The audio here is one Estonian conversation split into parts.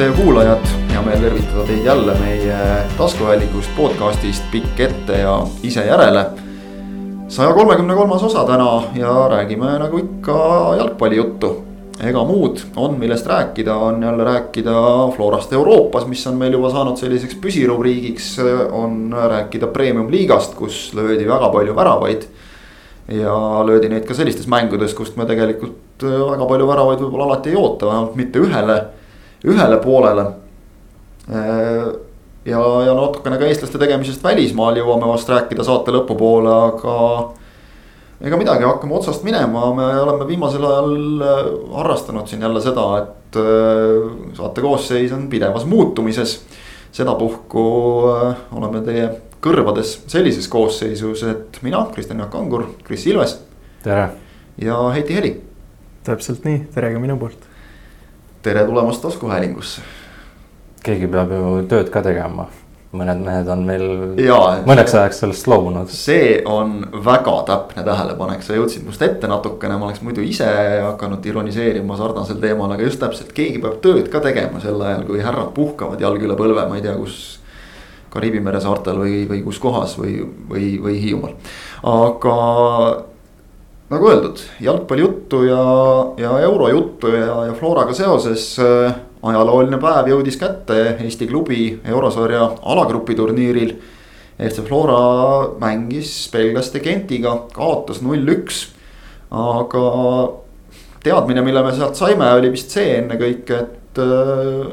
head kuulajad, hea meel tervitada teid jälle meie taskuhäälikust podcast'ist Pikk ette ja ise järele. saja kolmekümne kolmas osa täna ja räägime nagu ikka jalgpallijuttu. ega muud on, millest rääkida, on jälle rääkida Florast Euroopas, mis on meil juba saanud selliseks püsirubriigiks, on rääkida premium-liigast, kus löödi väga palju väravaid ja löödi neid ka sellistes mängudes, kust me tegelikult väga palju väravaid võib-olla alati ei oota, vähemalt mitte ühele, ühele poolele. Äh, ja, ja natukene ka eestlaste tegemisest välismaal jõuame vast rääkida saate lõpupoole, aga. ega midagi, hakkame otsast minema, me oleme viimasel ajal äh, harrastanud siin jälle seda, et saate koosseis on pidevas muutumises. sedapuhku oleme teie kõrvades sellises koosseisus, et mina, Kristjan Jaak Kangur, Kris Ilves. tere. ja Heiti Heli. täpselt nii, tere ka minu poolt. Tere tulemast taskuhäälingusse. keegi peab ju tööd ka tegema, mõned mehed on meil Jaa, mõneks ajaks sellest loobunud. see on väga täpne tähelepanek, sa jõudsid must ette natukene, ma oleks muidu ise hakanud ironiseerima sarnasel teemal, aga just täpselt, keegi peab tööd ka tegema sel ajal, kui härrad puhkavad jalg üle põlve, ma ei tea, kus Kariibi mere saartel või, või kus kohas või, või, või Hiiumaal. aga nagu öeldud, jalgpallijuttu ja, ja eurojuttu ja, ja Floraga seoses äh, ajalooline päev jõudis kätte Eesti klubi eurosarja alagrupi turniiril. FC Flora mängis belglaste Gentiga, kaotas null-üks. aga teadmine, mille me sealt saime, oli vist see ennekõike, et äh,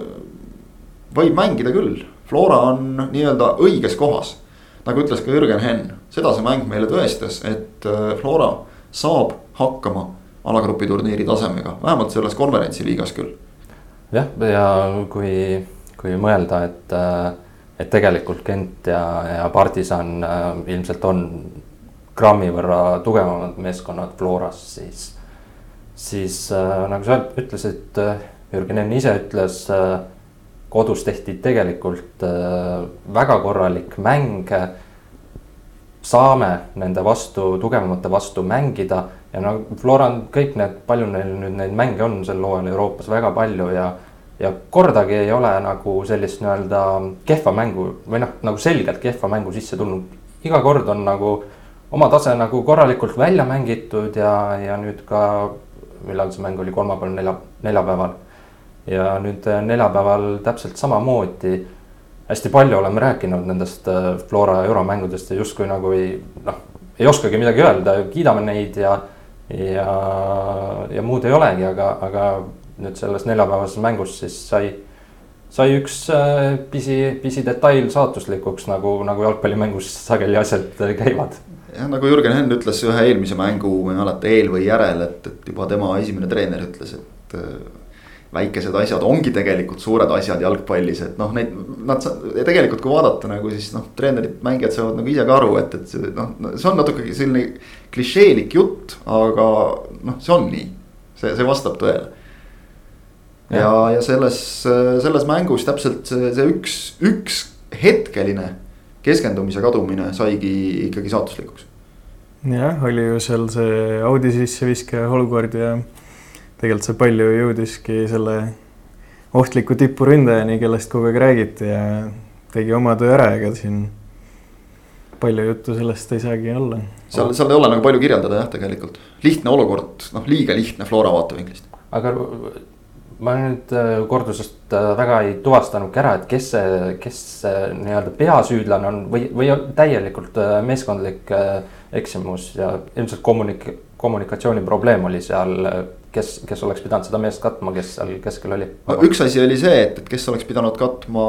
võib mängida küll Flora on nii-öelda õiges kohas. nagu ütles ka Jürgen Henn, seda see mäng meile tõestas, et äh, Flora saab hakkama alagrupi turniiri tasemega, vähemalt selles konverentsiliigas küll. jah, ja kui, kui mõelda, et, äh, et tegelikult Gent ja, ja Partisan äh, ilmselt on grammi võrra tugevamad meeskonnad Floras, siis, siis nagu sa ütlesid, Jürgen Henn ise ütles kodus tehti tegelikult äh, väga korralik mäng. Saame nende vastu, tugevamate vastu mängida ja no Flora on kõik need, palju neil nüüd neid mänge on sel hooajal Euroopas väga palju ja. ja kordagi ei ole nagu sellist nii-öelda kehva mängu või noh, nagu selgelt kehva mängu sisse tulnud. iga kord on nagu oma tase nagu korralikult välja mängitud ja, ja nüüd ka, millal see mäng oli, kolmapäeval, nelja, neljapäeval ja nüüd neljapäeval täpselt samamoodi. Hästi palju oleme rääkinud nendest äh, Flora euromängudest ja justkui nagu ei noh, ei oskagi midagi öelda, kiidame neid ja. ja, ja muud ei olegi, aga, aga nüüd selles neljapäevases mängus siis sai sai üks äh, pisi, pisidetail saatuslikuks nagu, nagu jalgpallimängus sageli asjad käivad. jah, nagu Jürgen Henn ütles ühe eelmise mängu, ma ei mäleta eel või järel, et, et juba tema esimene treener ütles, et väikesed asjad ongi tegelikult suured asjad jalgpallis, et noh, neid, nad tegelikult, kui vaadata nagu siis noh, treenerid, mängijad saavad nagu ise ka aru, et, et see noh, see on natuke selline klišeelik jutt, aga noh, see on nii. see, see vastab tõele. ja, ja, ja selles, selles mängus täpselt see, see üks, üks hetkeline keskendumise kadumine saigi ikkagi saatuslikuks. jah, oli ju seal see Audi sisseviske olukord ja tegelikult see palju jõudiski selle ohtliku tipuründajani, kellest kogu aeg räägiti ja tegi oma töö ära, ega siin palju juttu sellest ei saagi olla. seal, seal ei ole nagu palju kirjeldada jah, tegelikult lihtne olukord, noh, liiga lihtne Flora vaatevinklist. aga ma nüüd äh, kordusest äh, väga ei tuvastanudki ära, et kes see, kes see nii-öelda peasüüdlane on või, või on täielikult äh, meeskondlik eksimus ja ilmselt kommunik-, kommunikatsiooniprobleem oli seal kes, kes oleks pidanud seda meest katma, kes seal keskel oli? no üks asi oli see, et, et kes oleks pidanud katma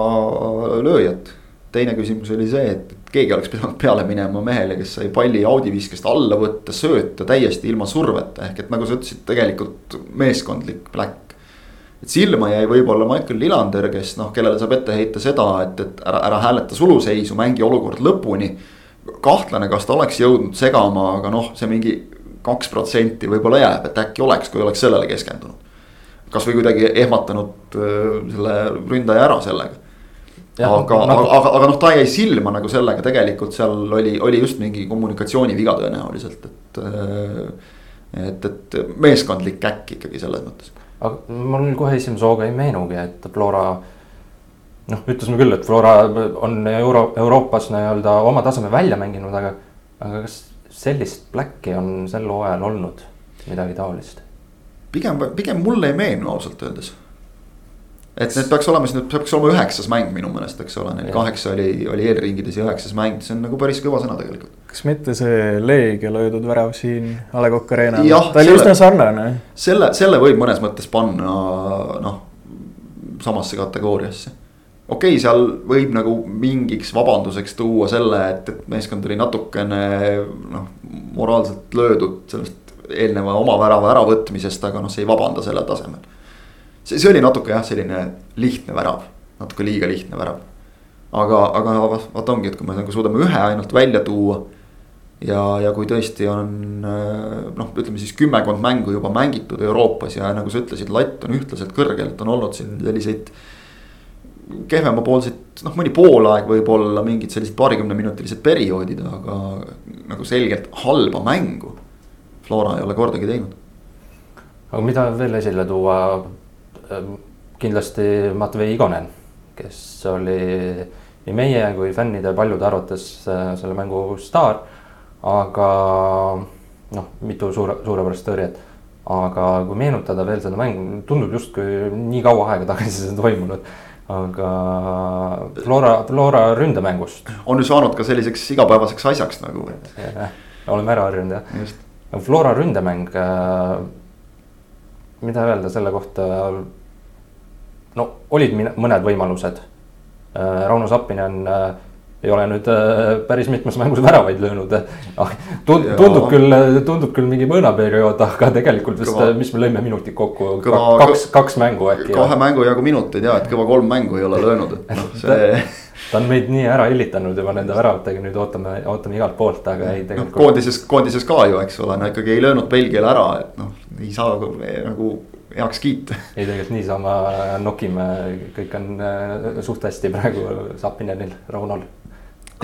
lööjat. teine küsimus oli see, et keegi oleks pidanud peale minema mehele, kes sai palli Audi viskest alla võtta, sööta täiesti ilma surveta, ehk et nagu sa ütlesid, tegelikult meeskondlik black. et silma jäi võib-olla Michael Lillander, kes noh, kellele saab ette heita seda, et, et ära, ära hääleta suluseisu, mängi olukord lõpuni kahtlane, kas ta oleks jõudnud segama, aga noh, see mingi kaks protsenti võib-olla jääb, et äkki oleks, kui oleks sellele keskendunud. kasvõi kuidagi ehmatanud äh, selle ründaja ära sellega. aga no., aga, aga, aga noh, ta jäi silma nagu sellega, tegelikult seal oli, oli just mingi kommunikatsiooniviga tõenäoliselt, et. Äh, et, et meeskondlik käkk ikkagi selles mõttes aga mul kohe esimese hooga ei meenugi, et Flora noh, ütlesime küll, et Flora on Euro, Euroopas nii-öelda oma taseme välja mänginud, aga, aga kas sellist Blacki on sel hooajal olnud, midagi taolist? pigem, pigem mulle ei meenu ausalt öeldes et need peaks olema, siis need peaks olema üheksas mäng minu meelest, eks ole, neil kaheksa oli, oli eelringides ja üheksas mäng, see on nagu päris kõva sõna tegelikult. kas mitte see Leegia löödud värav siin A Le Coq Arena'l, ta oli üsna sarnane. selle, selle võib mõnes mõttes panna noh, samasse kategooriasse. Okei okay,, seal võib nagu mingiks vabanduseks tuua selle, et, et meeskond oli natukene noh, moraalselt löödud sellest eelneva oma värava äravõtmisest, aga noh, see ei vabanda sellel tasemel see, see oli natuke jah, selline lihtne värav, natuke liiga lihtne värav. aga, aga vaata ongi, et kui me nagu suudame ühe ainult välja tuua. ja, ja kui tõesti on noh, ütleme siis kümmekond mängu juba mängitud Euroopas ja nagu sa ütlesid, latt on ühtlaselt kõrgel, et on olnud siin selliseid kehvemapoolseid, noh mõni poolaeg võib-olla mingid sellised paarikümneminutilised perioodid, aga nagu selgelt halba mängu Flora ei ole kordagi teinud. aga mida veel esile tuua, Ehm, kindlasti Matvei Igonen, kes oli nii meie kui fännide paljude arvates äh, selle mängu staar. aga noh, mitu suure, suurepärast tõrjet. aga kui meenutada veel seda mängu, tundub justkui nii kaua aega tagasi see toimunud aga Flora, Flora ründemängust. on ju saanud ka selliseks igapäevaseks asjaks nagu, et. oleme ära harjunud jah. Flora ründemäng, äh, mida öelda selle kohta, no olid mõned võimalused. Äh, Rauno Sappinen ei ole nüüd äh, päris mitmes mängus väravaid löönud. Ah, tundub küll, tundub küll mingi mõõnaperiood, aga tegelikult vist, mis me lõime minutid kokku, kaks, kaks mängu äkki. kahe mängu jagu minuteid ja, et kõva kolm mängu ei ole löönud, et noh, see. ta on meid nii ära hillitanud juba nende väravatega, nüüd ootame, ootame igalt poolt, aga ei tegelikult no,. koondises, koondises ka ju, eks ole, no ikkagi ei löönud Belgiale ära, et noh, ei saa nagu heaks kiita. ei, tegelikult niisama nokime, kõik on äh, suht hästi praegu Sapinenil, Raunol.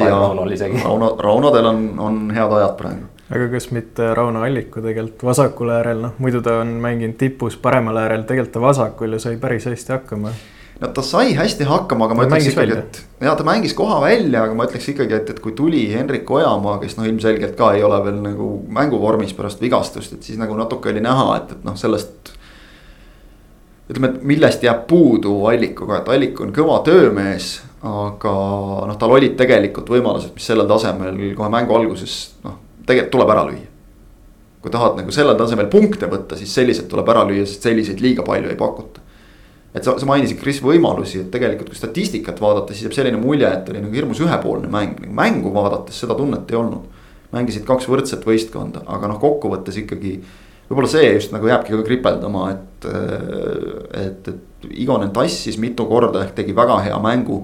Raunol isegi. Rauno, Raunodel on, on head ajad praegu. aga kas mitte Rauno Alliku tegelikult vasakul äärel, noh muidu ta on mänginud tipus paremal äärel, tegelikult ta vasakul ja sai päris hästi hakkama no ta sai hästi hakkama, aga ma ütleks ikkagi, et ja ta mängis koha välja, aga ma ütleks ikkagi, et, et kui tuli Hendrik Ojamaa, kes noh, ilmselgelt ka ei ole veel nagu mänguvormis pärast vigastust, et siis nagu natuke oli näha, et, et noh, sellest ütleme, et millest jääb puudu Allikuga, et Allik on kõva töömees. Aga noh, tal olid tegelikult võimalused, mis sellel tasemel kohe mängu alguses noh, tegelikult tuleb ära lüüa. kui tahad nagu sellel tasemel punkte võtta, siis sellised tuleb ära lüüa, sest selliseid liiga palju ei pakuta. et sa, sa mainisid, Kris, võimalusi, et tegelikult kui statistikat vaadata, siis jääb selline mulje, et oli nagu hirmus ühepoolne mäng, nagu mängu vaadates seda tunnet ei olnud. mängisid kaks võrdset võistkonda, aga noh, kokkuvõttes ikkagi võib-olla see just nagu jääbki ka kripeldama, et, et, et Igonen tassis mitu korda ehk tegi väga hea mängu.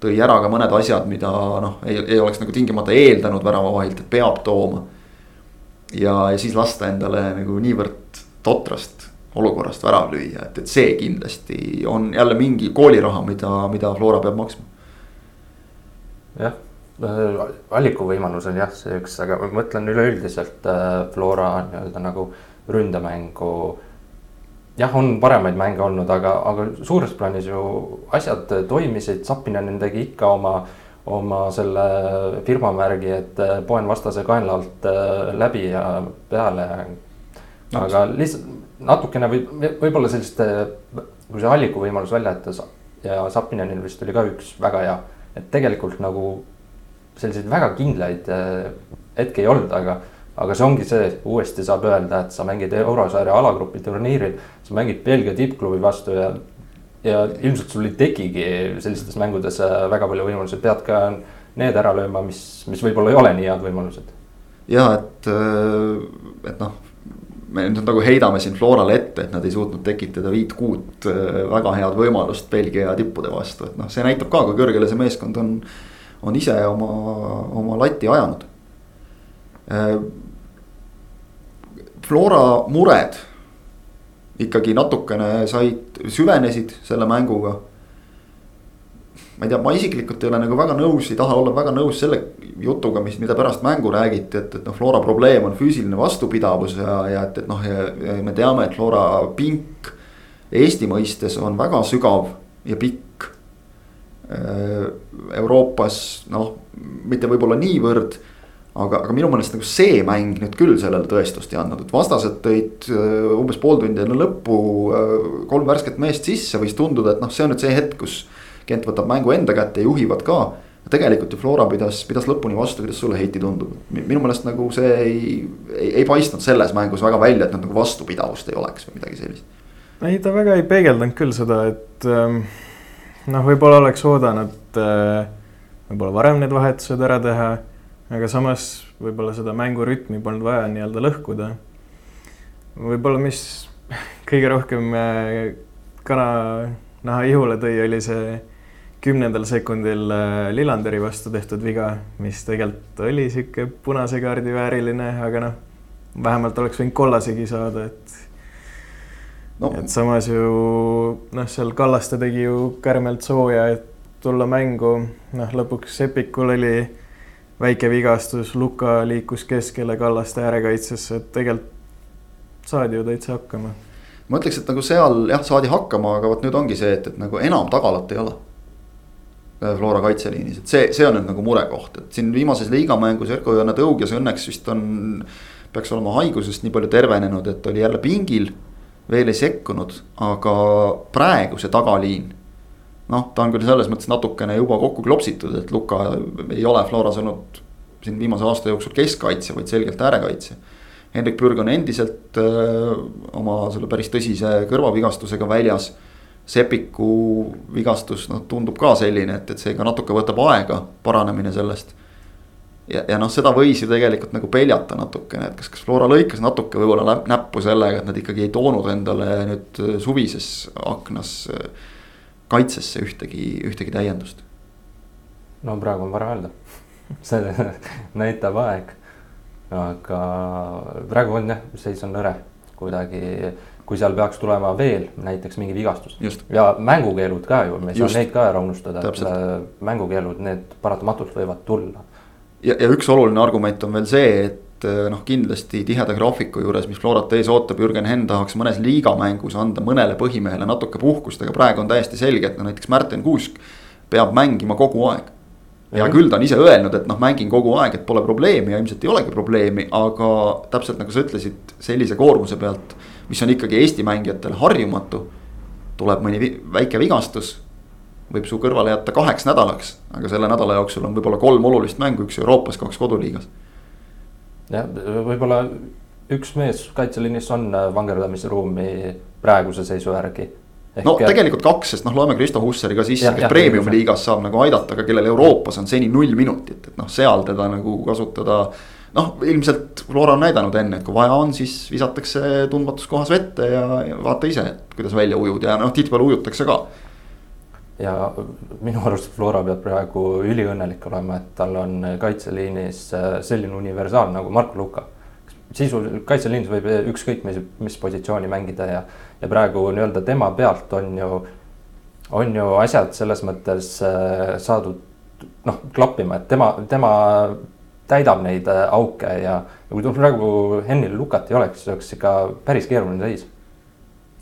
Tõi ära ka mõned asjad, mida noh, ei, ei oleks nagu tingimata eeldanud väravavahilt, et peab tooma. ja, ja siis lasta endale nagu niivõrd totrast olukorrast värav lüüa, et, et see kindlasti on jälle mingi kooliraha, mida, mida Flora peab maksma. jah alliku võimalus on jah, see üks, aga ma mõtlen üleüldiselt äh, Flora nii-öelda nagu ründemängu. Jah, on paremaid mänge olnud, aga, aga suures plaanis ju asjad toimisid, Zappinen tegi ikka oma, oma selle firmamärgi, et äh, poen vastase kaenla alt äh, läbi ja peale. aga lihtsalt natukene võib, võib-olla sellist, kui see alliku võimalus välja jätta ja Zappinenil vist oli ka üks väga hea, et tegelikult nagu selliseid väga kindlaid äh, hetki ei olnud, aga aga see ongi see, uuesti saab öelda, et sa mängid eurosarja alagrupi turniiril, sa mängid Belgia tippklubi vastu ja, ja ilmselt sul ei tekigi sellistes mängudes äh, väga palju võimalusi, pead ka need ära lööma, mis, mis võib-olla ei ole nii head võimalused. ja et, äh, et noh, me nüüd nagu heidame siin Florale ette, et nad ei suutnud tekitada viit-kuut äh, väga head võimalust Belgia tippude vastu, et noh, see näitab ka, kui kõrgele see meeskond on, on ise oma, oma lati ajanud Flora mured ikkagi natukene said, süvenesid selle mänguga. ma ei tea, ma isiklikult ei ole nagu väga nõus, ei taha olla väga nõus selle jutuga, mis, mida pärast mängu räägiti, et, et noh, Flora probleem on füüsiline vastupidavus ja, ja et, et noh, me teame, et Flora pink Eesti mõistes on väga sügav ja pikk. Euroopas noh, mitte võib-olla niivõrd aga, aga minu meelest nagu see mäng nüüd küll sellele tõestust ei andnud, et vastased tõid äh, umbes pool tundi enne lõppu äh, kolm värsket meest sisse, võis tunduda, et noh, see on nüüd see hetk, kus. Kent võtab mängu enda kätte juhivad ka. tegelikult ju Flora pidas, pidas lõpuni vastu, kuidas sulle Heiti tundub, minu meelest nagu see ei, ei, ei paistnud selles mängus väga välja, et nad nagu vastupidavust ei oleks või midagi sellist. ei, ta väga ei peegeldanud küll seda, et ähm, noh, võib-olla oleks oodanud äh, võib-olla varem need vahetused ära teha aga samas võib-olla seda mängurütmi polnud vaja nii-öelda lõhkuda. võib-olla, mis kõige rohkem äh, kananaha ihule tõi, oli see kümnendal sekundil äh, Lillanderi vastu tehtud viga, mis tegelikult oli sihuke punase kaardi vääriline, aga noh, vähemalt oleks võinud kollasegi saada, et no.. et samas ju noh, seal Kallaste tegi ju kärmelt sooja, et tulla mängu, noh, lõpuks Epikul oli väike vigastus, Luka liikus keskele Kallaste äärekaitsesse, et tegelikult saadi ju täitsa hakkama. ma ütleks, et nagu seal jah, saadi hakkama, aga vot nüüd ongi see, et, et nagu enam tagalat ei ole. Flora kaitseliinis, et see, see on nüüd nagu murekoht, et siin viimases liigamängus Erko-Johanna Tõugjas õnneks vist on. peaks olema haigusest nii palju tervenenud, et oli jälle pingil, veel ei sekkunud, aga praegu see tagaliin noh, ta on küll selles mõttes natukene juba kokku klopsitud, et Luka ei ole Floras olnud siin viimase aasta jooksul keskkaitse, vaid selgelt äärekaitse. Hendrik Pürg on endiselt öö, oma selle päris tõsise kõrvavigastusega väljas. Sepiku vigastus, noh, tundub ka selline, et, et see ka natuke võtab aega, paranemine sellest. ja, ja noh, seda võis ju tegelikult nagu peljata natukene, et kas, kas Flora lõikas natuke võib-olla näppu sellega, et nad ikkagi ei toonud endale nüüd suvises aknas äh, kaitsesse ühtegi, ühtegi täiendust? no praegu on vara öelda see näitab aeg. aga praegu on jah, seis on nõre kuidagi, kui seal peaks tulema veel näiteks mingi vigastus. ja mängukeelud ka ju, me ei saa neid ka ära unustada, et äh, mängukeelud, need paratamatult võivad tulla. ja, ja üks oluline argument on veel see, et noh, kindlasti tiheda graafiku juures, mis Florat ees ootab, Jürgen Henn tahaks mõnes liigamängus anda mõnele põhimehele natuke puhkust, aga praegu on täiesti selge, et no näiteks Märten Kuusk peab mängima kogu aeg. ja mm. küll ta on ise öelnud, et noh, mängin kogu aeg, et pole probleemi ja ilmselt ei olegi probleemi, aga täpselt nagu sa ütlesid, sellise koormuse pealt, mis on ikkagi Eesti mängijatele harjumatu. tuleb mõni väike vigastus, võib su kõrvale jätta kaheks nädalaks, aga selle nädala jooksul on võib-olla kolm olulist mängu, üks Euroopas, kaks koduliigas jah, võib-olla üks mees kaitseliinis on äh, vangerdamisruumi praeguse seisu järgi. no tegelikult kaks, sest noh, loeme Kristo Hussari ka sisse, kes premium liigas saab nagu aidata, aga kellel Euroopas on seni null minutit, et noh, seal teda nagu kasutada. noh, ilmselt Flora on näidanud enne, et kui vaja on, siis visatakse tundmatus kohas vette ja, ja vaata ise, kuidas välja ujud ja noh, tihtipeale ujutakse ka ja minu arust Flora peab praegu üliõnnelik olema, et tal on kaitseliinis äh, selline universaal nagu Marko Luka. sisu, kaitseliinis võib ükskõik mis, mis positsiooni mängida ja, ja praegu nii-öelda tema pealt on ju, on ju asjad selles mõttes äh, saadud noh, klappima, et tema, tema täidab neid äh, auke ja, ja kui praegu Hennil Lukat ei oleks, siis oleks ikka päris keeruline seis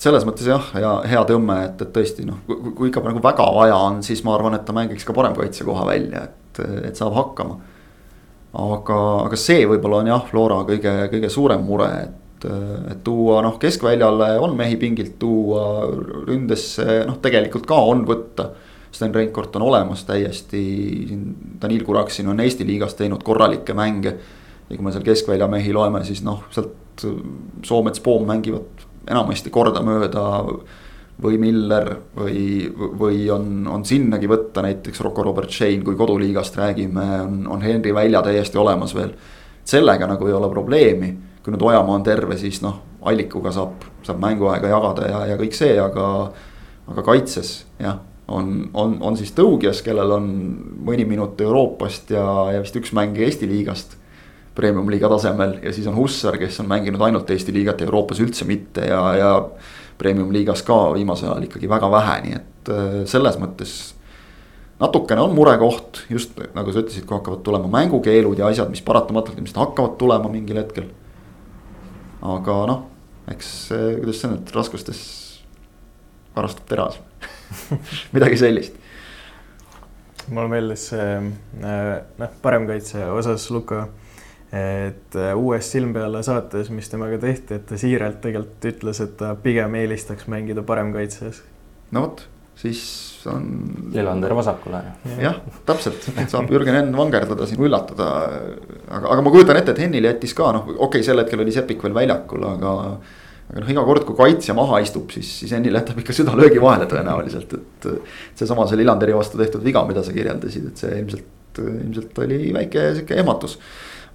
selles mõttes jah, ja hea tõmme, et, et tõesti noh, kui ikka nagu väga vaja on, siis ma arvan, et ta mängiks ka paremkaitsekoha välja, et, et saab hakkama. aga, aga see võib-olla on jah, Flora kõige, kõige suurem mure, et, et tuua noh, keskväljale on mehi pingilt tuua, ründesse noh, tegelikult ka on võtta. Sten Reinkord on olemas täiesti, Danil Kuraksin on Eesti liigas teinud korralikke mänge. ja kui me seal keskvälja mehi loeme, siis noh, sealt Soomets, Poom mängivad enamasti kordamööda või Miller või, või on, on sinnagi võtta näiteks Rocco Robert Shane, kui koduliigast räägime, on, on Henry välja täiesti olemas veel. sellega nagu ei ole probleemi, kui nüüd Ojamaa on terve, siis noh, allikuga saab, saab mänguaega jagada ja, ja kõik see, aga. aga kaitses jah, on, on, on siis tõugjas, kellel on mõni minut Euroopast ja, ja vist üks mäng Eesti liigast premium-liiga tasemel ja siis on Hussar, kes on mänginud ainult Eesti liigat ja Euroopas üldse mitte ja, ja. Premium-liigas ka viimasel ajal ikkagi väga vähe, nii et äh, selles mõttes. natukene on murekoht, just nagu sa ütlesid, kui hakkavad tulema mängukeelud ja asjad, mis paratamatult ilmselt hakkavad tulema mingil hetkel. aga noh, eks kuidas see nüüd raskustes varastab teras midagi sellist. mulle meeldis see äh, noh, paremkaitse osas Luka, et äh, uues silm peale saates, mis temaga tehti, et ta siiralt tegelikult ütles, et ta pigem eelistaks mängida paremkaitses. no vot, siis on. Lillander vasakule. jah, täpselt, saab Jürgen Enn vangerdada siin, üllatada. aga, aga ma kujutan ette, et Hennil jättis ka noh, okei okay,, sel hetkel oli Sepik veel väljakul, aga aga noh, iga kord, kui kaitsja maha istub, siis, siis Ennil jätab ikka süda löögi vahele tõenäoliselt, et. seesama see Lillanderi vastu tehtud viga, mida sa kirjeldasid, et see ilmselt, ilmselt oli väike sihuke ehmatus.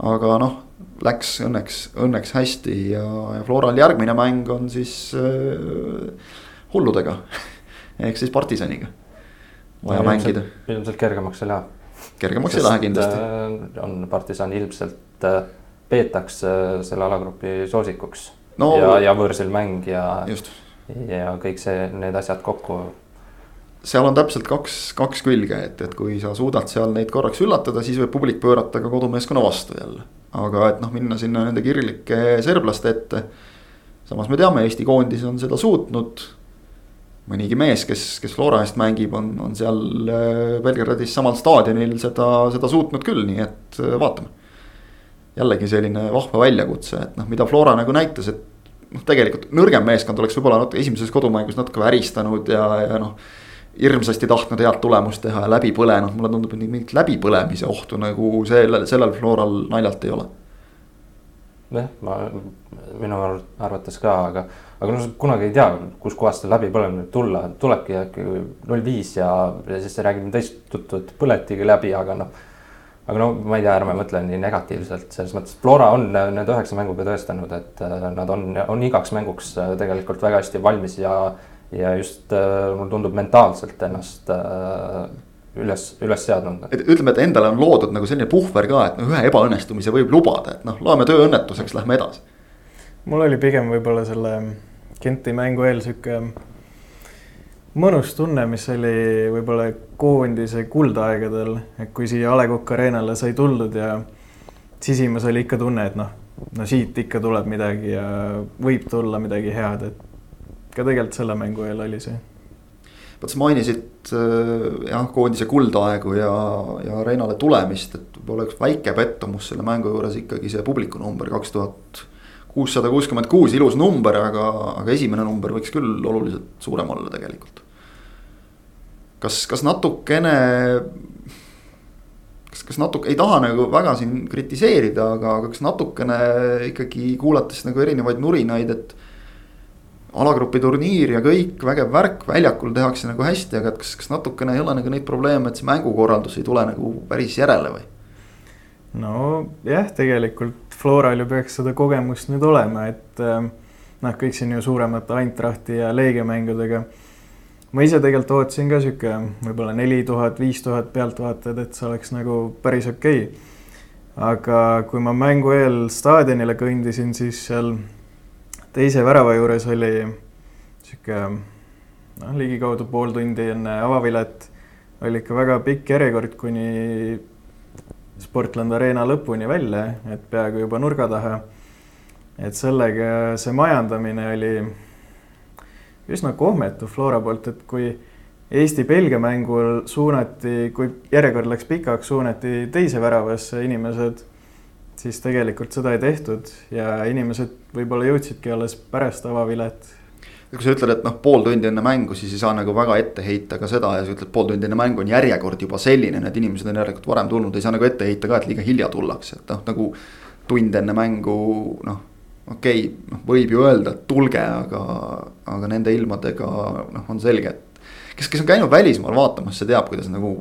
Aga noh, läks õnneks, õnneks hästi ja, ja Floral järgmine mäng on siis äh, hulludega ehk siis partisaniga. vaja no, mängida. ilmselt kergemaks ei lähe. kergemaks ei lähe kindlasti. Äh, on partisan ilmselt äh, peetakse selle alagrupi soosikuks no, ja, ja võõrsil mäng ja, ja kõik see, need asjad kokku. Seal on täpselt kaks, kaks külge, et, et kui sa suudad seal neid korraks üllatada, siis võib publik pöörata ka kodumeeskonna vastu jälle. aga et noh, minna sinna nende kirglike serblaste ette. samas me teame, Eesti koondis on seda suutnud mõnigi mees, kes, kes Flora eest mängib, on, on seal äh, Belgradis samal staadionil seda, seda suutnud küll, nii et äh, vaatame. jällegi selline vahva väljakutse, et noh, mida Flora nagu näitas, et noh, tegelikult nõrgem meeskond oleks võib-olla natuke esimeses kodumängus natuke väristanud ja, ja noh. Hirmsasti tahtnud head tulemust teha ja läbi põlenud, mulle tundub, et mingit läbipõlemise ohtu nagu sellel, sellel Floral naljalt ei ole. jah, ma, minu arvates ka, aga, aga noh, kunagi ei tea, kuskohast see läbipõlemine tulla, tulebki äkki null viis ja, ja siis räägime teist juttu, et põletigi läbi, aga noh aga no ma ei tea, ärme mõtle nii negatiivselt, selles mõttes Flora on need üheksa mänguga tõestanud, et äh, nad on, on igaks mänguks äh, tegelikult väga hästi valmis ja, ja just äh, mulle tundub mentaalselt ennast üles, üles seadnud. et ütleme, et endale on loodud nagu selline puhver ka, et noh, ühe ebaõnnestumise võib lubada, et noh, loeme tööõnnetuseks, lähme edasi. mul oli pigem võib-olla selle Genti mängu eel sihuke mõnus tunne, mis oli võib-olla koondise kuldaegadel, et kui siia A Le Coq Arena'le sai tuldud ja sisimas oli ikka tunne, et noh, no siit ikka tuleb midagi ja võib tulla midagi head, et ka tegelikult selle mängu eel oli see. vot sa mainisid äh, jah, koondise kuldaegu ja, ja Arena'le tulemist, et võib-olla üks väike pettumus selle mängu juures ikkagi see publiku number kaks tuhat kuussada kuuskümmend kuus, ilus number, aga, aga esimene number võiks küll oluliselt suurem olla tegelikult. kas, kas natukene, kas, kas natuke, ei taha nagu väga siin kritiseerida, aga, aga kas natukene ikkagi kuulates nagu erinevaid nurinaid, et alagrupi turniir ja kõik vägev värk väljakul tehakse nagu hästi, aga kas, kas natukene ei ole nagu neid probleeme, et see mängukorraldus ei tule nagu päris järele või? nojah, tegelikult Floral ju peaks seda kogemust nüüd olema, et äh, noh, kõik siin ju suuremate Eintrachti ja Leegia mängudega. ma ise tegelikult ootasin ka sihuke võib-olla neli tuhat, viis tuhat pealtvaatajat, et see oleks nagu päris okei okay.. aga kui ma mängu eel staadionile kõndisin, siis seal teise värava juures oli sihuke noh, ligikaudu pool tundi enne avavilet oli ikka väga pikk järjekord, kuni Sportland Arena lõpuni välja, et peaaegu juba nurga taha. et sellega see majandamine oli üsna kohmetu Flora poolt, et kui Eesti-Belgia mängul suunati, kui järjekord läks pikaks, suunati teise väravasse inimesed, siis tegelikult seda ei tehtud ja inimesed võib-olla jõudsidki alles pärast avavilet kui sa ütled, et noh, pool tundi enne mängu, siis ei saa nagu väga ette heita ka seda ja sa ütled, pool tundi enne mängu on järjekord juba selline, need inimesed on järelikult varem tulnud, ei saa nagu ette heita ka, et liiga hilja tullakse, et noh, nagu. tund enne mängu noh, okei okay,, noh võib ju öelda, et tulge, aga, aga nende ilmadega noh, on selge, et. kes, kes on käinud välismaal vaatamas, see teab, kuidas nagu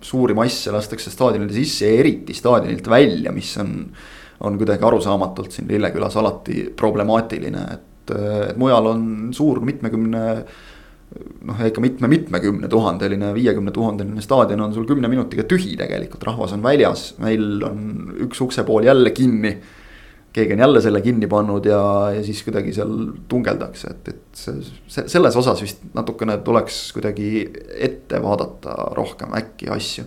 suuri masse lastakse staadionile sisse ja eriti staadionilt välja, mis on on kuidagi arusaamatult siin Lillekülas alati problemaatiline, et et, mujal on suur mitmekümne noh, ikka mitme-mitmekümne tuhandeline, viiekümne tuhandeline staadion on sul kümne minutiga tühi tegelikult, rahvas on väljas, meil on üks uksepool jälle kinni. Keegi on jälle selle kinni pannud ja, ja siis kuidagi seal tungeldakse, et, et see, selles osas vist natukene tuleks kuidagi ette vaadata rohkem äkki asju.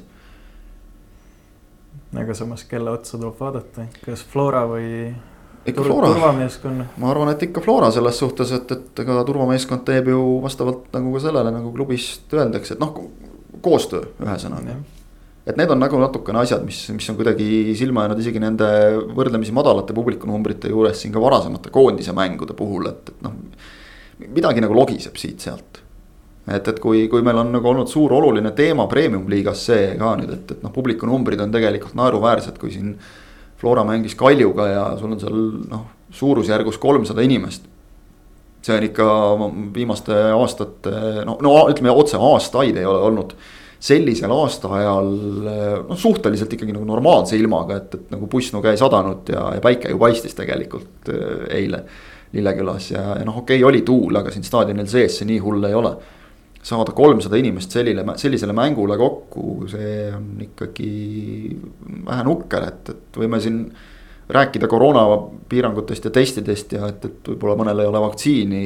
aga samas, kelle otsa tuleb vaadata, kas Flora või ikka Flora. ma arvan, et ikka Flora selles suhtes, et, et ega turvameeskond teeb ju vastavalt nagu ka sellele nagu klubist öeldakse, et noh, koostöö ühesõnaga. Et need on nagu natukene asjad, mis, mis on kuidagi silma jäänud isegi nende võrdlemisi madalate publikunumbrite juures siin ka varasemate koondise mängude puhul, et, et noh. midagi nagu logiseb siit-sealt et, et kui, kui meil on nagu olnud suur oluline teema premium-liigas see ka nüüd, et, et noh, publikunumbrid on tegelikult naeruväärsed, kui siin. Flora mängis Kaljuga ja sul on seal noh, suurusjärgus kolmsada inimest. see on ikka viimaste aastate no, no ütleme otse aastaid ei ole olnud sellisel aastaajal noh, suhteliselt ikkagi nagu normaalse ilmaga, et, et nagu pussnuge ei sadanud ja, ja päike ju paistis tegelikult äh, eile Lillekülas ja, ja noh, okei okay,, oli tuul, aga siin staadionil sees see nii hull ei ole saada kolmsada inimest sellile, sellisele mängule kokku, see on ikkagi vähe nukker, et, et võime siin rääkida koroonapiirangutest ja testidest ja et, et võib-olla mõnel ei ole vaktsiini.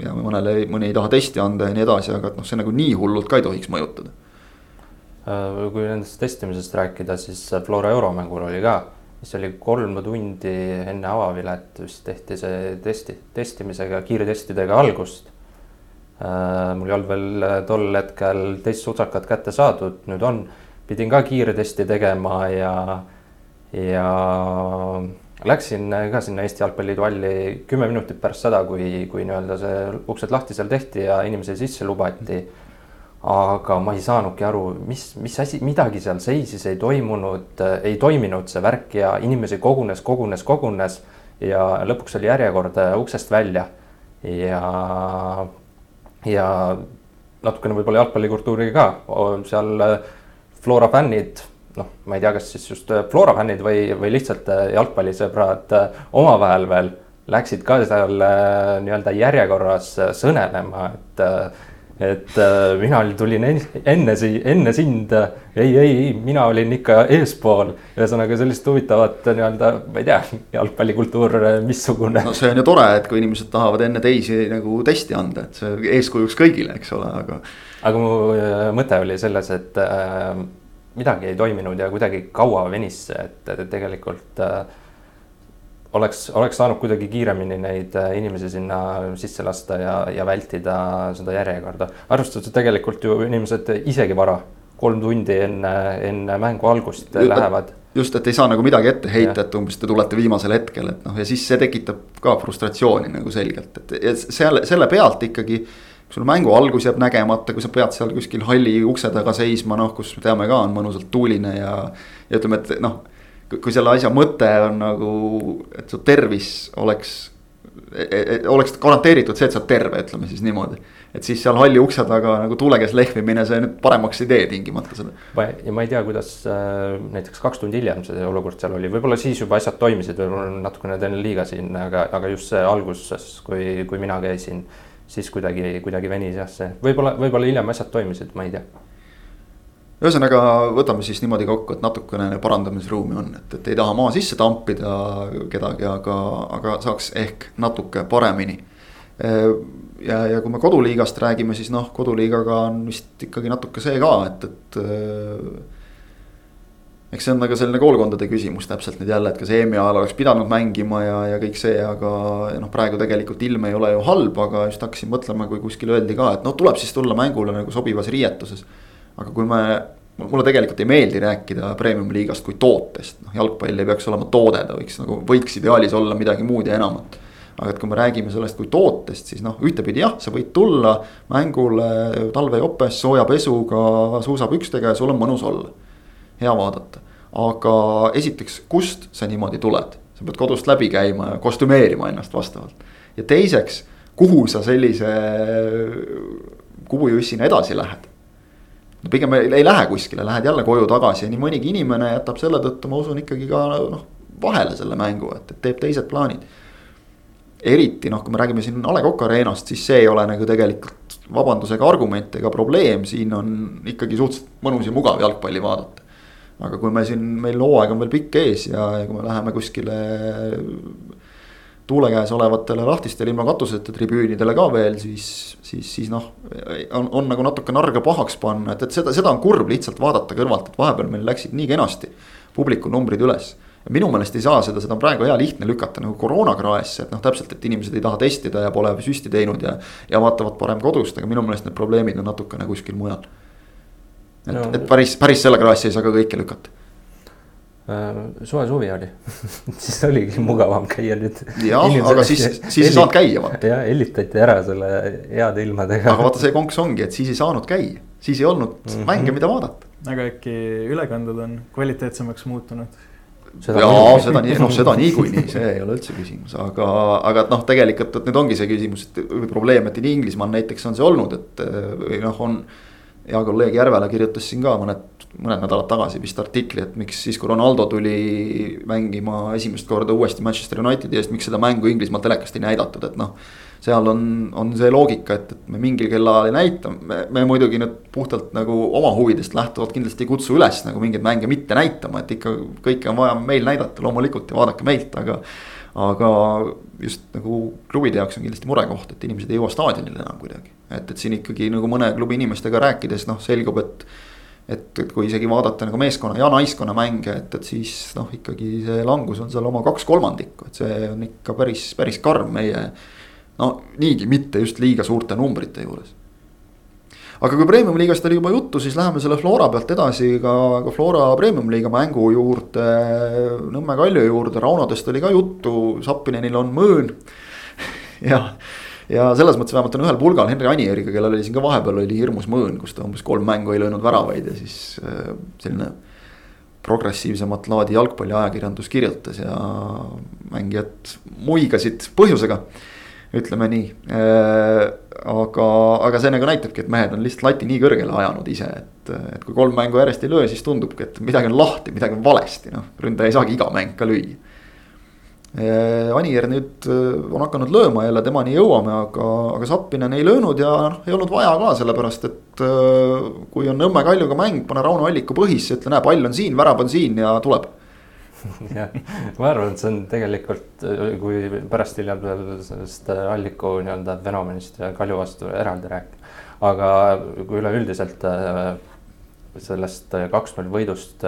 Ja mõnele, mõni ei taha testi anda ja nii edasi, aga et noh, see nagu nii hullult ka ei tohiks mõjutada. Äh, kui nendest testimisest rääkida, siis Flora euromängul oli ka, mis oli kolm tundi enne avavilet vist tehti see testi, testimisega, kiirtestidega algust Äh, mul ei olnud veel äh, tol hetkel teist sutsakat kätte saadud, nüüd on. pidin ka kiirtesti tegema ja, ja läksin ka sinna Eesti Jalgpalliliidu halli kümme minutit pärast seda, kui, kui nii-öelda see uksed lahti seal tehti ja inimesi sisse lubati. aga ma ei saanudki aru, mis, mis asi, midagi seal seisis, ei toimunud, ei toiminud see värk ja inimesi kogunes, kogunes, kogunes ja lõpuks oli järjekord uksest välja ja ja natukene võib-olla jalgpallikultuuriga ka, seal äh, Flora fännid, noh, ma ei tea, kas siis just äh, Flora fännid või, või lihtsalt äh, jalgpallisõbrad omavahel veel läksid ka seal nii-öelda järjekorras sõnelema, et et äh, mina tulin enne, enne sind, ei, ei, mina olin ikka eespool. ühesõnaga sellist huvitavat nii-öelda, ma ei tea, jalgpallikultuur, missugune. no see on ju tore, et kui inimesed tahavad enne teisi nagu testi anda, et see eeskujuks kõigile, eks ole, aga. aga mu äh, mõte oli selles, et äh, midagi ei toiminud ja kuidagi kaua venis see, et, tegelikult äh, oleks, oleks saanud kuidagi kiiremini neid äh, inimesi sinna sisse lasta ja, ja vältida seda järjekorda. arvestades, et tegelikult ju inimesed isegi vara, kolm tundi enne, enne mängu algust Just, lähevad. just, et ei saa nagu midagi ette heita, et umbes te tulete viimasel hetkel, et noh, ja siis see tekitab ka frustratsiooni nagu selgelt, et selle, selle pealt ikkagi sul mängu algus jääb nägemata, kui sa pead seal kuskil halli ukse taga seisma, noh, kus me teame ka, on mõnusalt tuuline ja. ja ütleme, et noh, kui selle asja mõte on nagu, et su tervis oleks, e, e, e, oleks garanteeritud see, et sa oled terve, ütleme siis niimoodi. et siis seal halli ukse taga nagu tuule käes lehvimine, see nüüd paremaks ei tee tingimata seda. ja ma ei tea, kuidas äh, näiteks kaks tundi hiljem see olukord seal oli, võib-olla siis juba asjad toimisid, võib-olla natukene teen liiga siin, aga, aga just see alguses, kui, kui mina käisin siis kuidagi, kuidagi venis jah, see võib-olla, võib-olla hiljem asjad toimisid, ma ei tea ühesõnaga, võtame siis niimoodi kokku, et natukene parandamisruumi on, et, et ei taha maa sisse tampida kedagi, aga, aga saaks ehk natuke paremini. ja, ja kui me koduliigast räägime, siis noh, koduliigaga on vist ikkagi natuke see ka, et, et. Eks see on nagu selline koolkondade küsimus täpselt nüüd jälle, et kas EM-i ajal oleks pidanud mängima ja, ja kõik see, aga noh, praegu tegelikult ilm ei ole ju halb, aga just hakkasin mõtlema, kui kuskil öeldi ka, et noh, tuleb siis tulla mängule nagu sobivas riietuses aga kui me, mulle tegelikult ei meeldi rääkida premium-liigast kui tootest, noh jalgpall ei peaks olema toode, ta võiks nagu, võiks ideaalis olla midagi muud ja enamat. aga et kui me räägime sellest kui tootest, siis noh, ühtepidi jah, sa võid tulla mängule talvejopes sooja pesuga, suusapükstega ja sul on mõnus olla. Hea vaadata, aga esiteks, kust sa niimoodi tuled, sa pead kodust läbi käima ja kostümeerima ennast vastavalt. ja teiseks, kuhu sa sellise kubujussina edasi lähed no pigem ei lähe kuskile, lähed jälle koju tagasi ja nii mõnigi inimene jätab selle tõttu, ma usun ikkagi ka noh, vahele selle mängu, et, et teeb teised plaanid. eriti noh, kui me räägime siin A Le Coq Arena'st, siis see ei ole nagu tegelikult vabandus ega argument ega probleem, siin on ikkagi suhteliselt mõnus ja mugav jalgpalli vaadata. Aga kui me siin, meil hooaeg on veel pikk ees ja, ja kui me läheme kuskile tuule käes olevatele lahtistele ilma katuseta tribüünidele ka veel, siis, siis, siis noh. on, on nagu natuke narga pahaks panna, et, et seda, seda on kurb lihtsalt vaadata kõrvalt, et vahepeal meil läksid nii kenasti publiku numbrid üles. minu meelest ei saa seda, seda on praegu hea lihtne lükata nagu koroonakraesse, et noh, täpselt, et inimesed ei taha testida ja pole süsti teinud ja. ja vaatavad parem kodust, aga minu meelest need probleemid on natukene kuskil mujal. Et no., et päris, päris selle kraessi ei saa ka kõike lükata Äh, soe suvi oli siis oligi mugavam käia nüüd. jah, aga siis, siis ei saanud käia vaata. jah, hellitati ära selle heade ilmadega. aga vaata, see konks ongi, et siis ei saanud käia, siis ei olnud mm -hmm. mänge, mida vaadata. aga äkki ülekanded on kvaliteetsemaks muutunud? jaa, seda nii, noh, seda niikuinii, see ei ole üldse küsimus, aga, aga noh, tegelikult, et nüüd ongi see küsimus, et või probleem, et nii Inglismaal näiteks on see olnud, et või noh, on. Hea kolleeg Järvela kirjutas siin ka mõned mõned nädalad tagasi vist artikli, et miks siis, kui Ronaldo tuli mängima esimest korda uuesti Manchester Unitedi eest, miks seda mängu Inglismaal telekast ei näidatud, et noh. seal on, on see loogika, et, et me mingil kellaajal ei näita, me, me muidugi nüüd puhtalt nagu oma huvidest lähtuvalt kindlasti ei kutsu üles nagu mingeid mänge mitte näitama, et ikka kõike on vaja meil näidata loomulikult ja vaadake meilt, aga aga just nagu klubide jaoks on kindlasti murekoht, et inimesed ei jõua staadionile enam kuidagi. Et, et siin ikkagi nagu mõne klubi inimestega rääkides noh, selgub, et et, et kui isegi vaadata nagu meeskonna ja naiskonna mänge, et, et siis noh, ikkagi see langus on seal oma kaks kolmandikku, et see on ikka päris, päris karm meie. no niigi mitte just liiga suurte numbrite juures. aga kui premium liigast oli juba juttu, siis läheme selle Flora pealt edasi ka, ka Flora premium liiga mängu juurde. Nõmme Kalju juurde, Raunodest oli ka juttu, Zappinenil on mõõn jah ja selles mõttes vähemalt on ühel pulgal Henri Anieriga, kellel oli siin ka vahepeal oli hirmus mõõn, kus ta umbes kolm mängu ei löönud väravaid ja siis äh, selline. progressiivsemat laadi jalgpalliajakirjandus kirjutas ja mängijad muigasid põhjusega, ütleme nii äh, aga, aga see nagu näitabki, et mehed on lihtsalt lati nii kõrgele ajanud ise, et, et kui kolm mängu järjest ei löö, siis tundubki, et midagi on lahti, midagi on valesti, noh, ründaja ei saagi iga mäng ka lüüa Anier nüüd eh, on hakanud lööma jälle, temani jõuame, aga, aga Zappinen ei löönud ja noh, ei olnud vaja ka, sellepärast et. Eh, kui on Nõmme Kaljuga mäng, pane Rauno Alliku põhisse, ütle, näe, pall on siin, värav on siin ja tuleb jah, ma arvan, et see on tegelikult, kui pärast hiljem veel sellest Alliku nii-öelda fenomenist ja Kalju vastu eraldi rääkida. aga kui üleüldiselt sellest kaks-null võidust,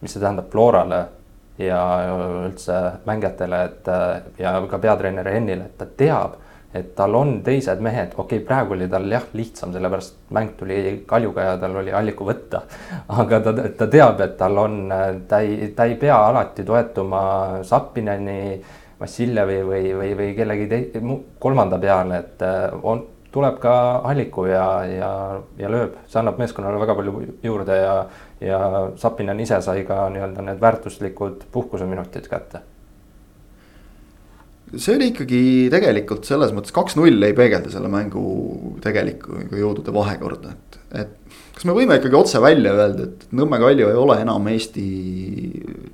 mis see tähendab Florale ja üldse mängijatele, et ja ka peatreener Hennile, et ta teab, et tal on teised mehed, okei okay,, praegu oli tal jah, lihtsam, sellepärast mäng tuli Kaljuga ja tal oli alliku võtta. aga ta, ta teab, et tal on, ta ei, ta ei pea alati toetuma Zappineni, Vassiljevi või, või, või kellegi tei-, kolmanda peale, et on, tuleb ka alliku ja, ja, ja lööb, see annab meeskonnale väga palju juurde ja ja Sapinen ise sai ka nii-öelda need väärtuslikud puhkuseminutid kätte. see oli ikkagi tegelikult selles mõttes kaks-null ei peegelda selle mängu tegelikku jõudude vahekorda, et, et kas me võime ikkagi otse välja öelda, et Nõmme Kalju ei ole enam Eesti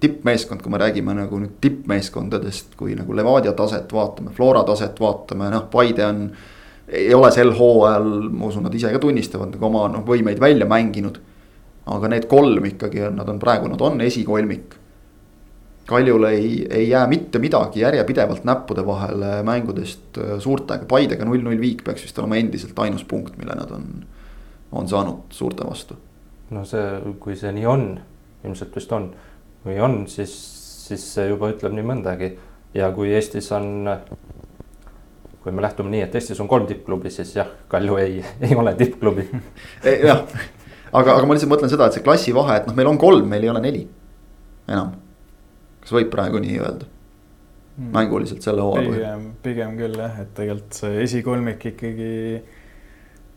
tippmeeskond, kui me räägime nagu nüüd tippmeeskondadest, kui nagu Levadia taset vaatame, Flora taset vaatame, noh, Paide on. ei ole sel hooajal, ma usun, nad ise ka tunnistavad nagu oma noh võimeid välja mänginud aga need kolm ikkagi on, nad on praegu, nad on esikolmik. Kaljule ei, ei jää mitte midagi järjepidevalt näppude vahele mängudest äh, suurtega, Paidega null-null viik peaks vist olema endiselt ainus punkt, mille nad on, on saanud suurte vastu. no see, kui see nii on, ilmselt vist on, kui on, siis, siis see juba ütleb nii mõndagi ja kui Eestis on kui me lähtume nii, et Eestis on kolm tippklubi, siis jah, Kalju ei, ei ole tippklubi jah, aga, aga ma lihtsalt mõtlen seda, et see klassivahe, et noh, meil on kolm, meil ei ole neli enam. kas võib praegu nii öelda? Hmm. mänguliselt selle hooaja põhjal. pigem, pigem küll jah, et tegelikult see esikolmik ikkagi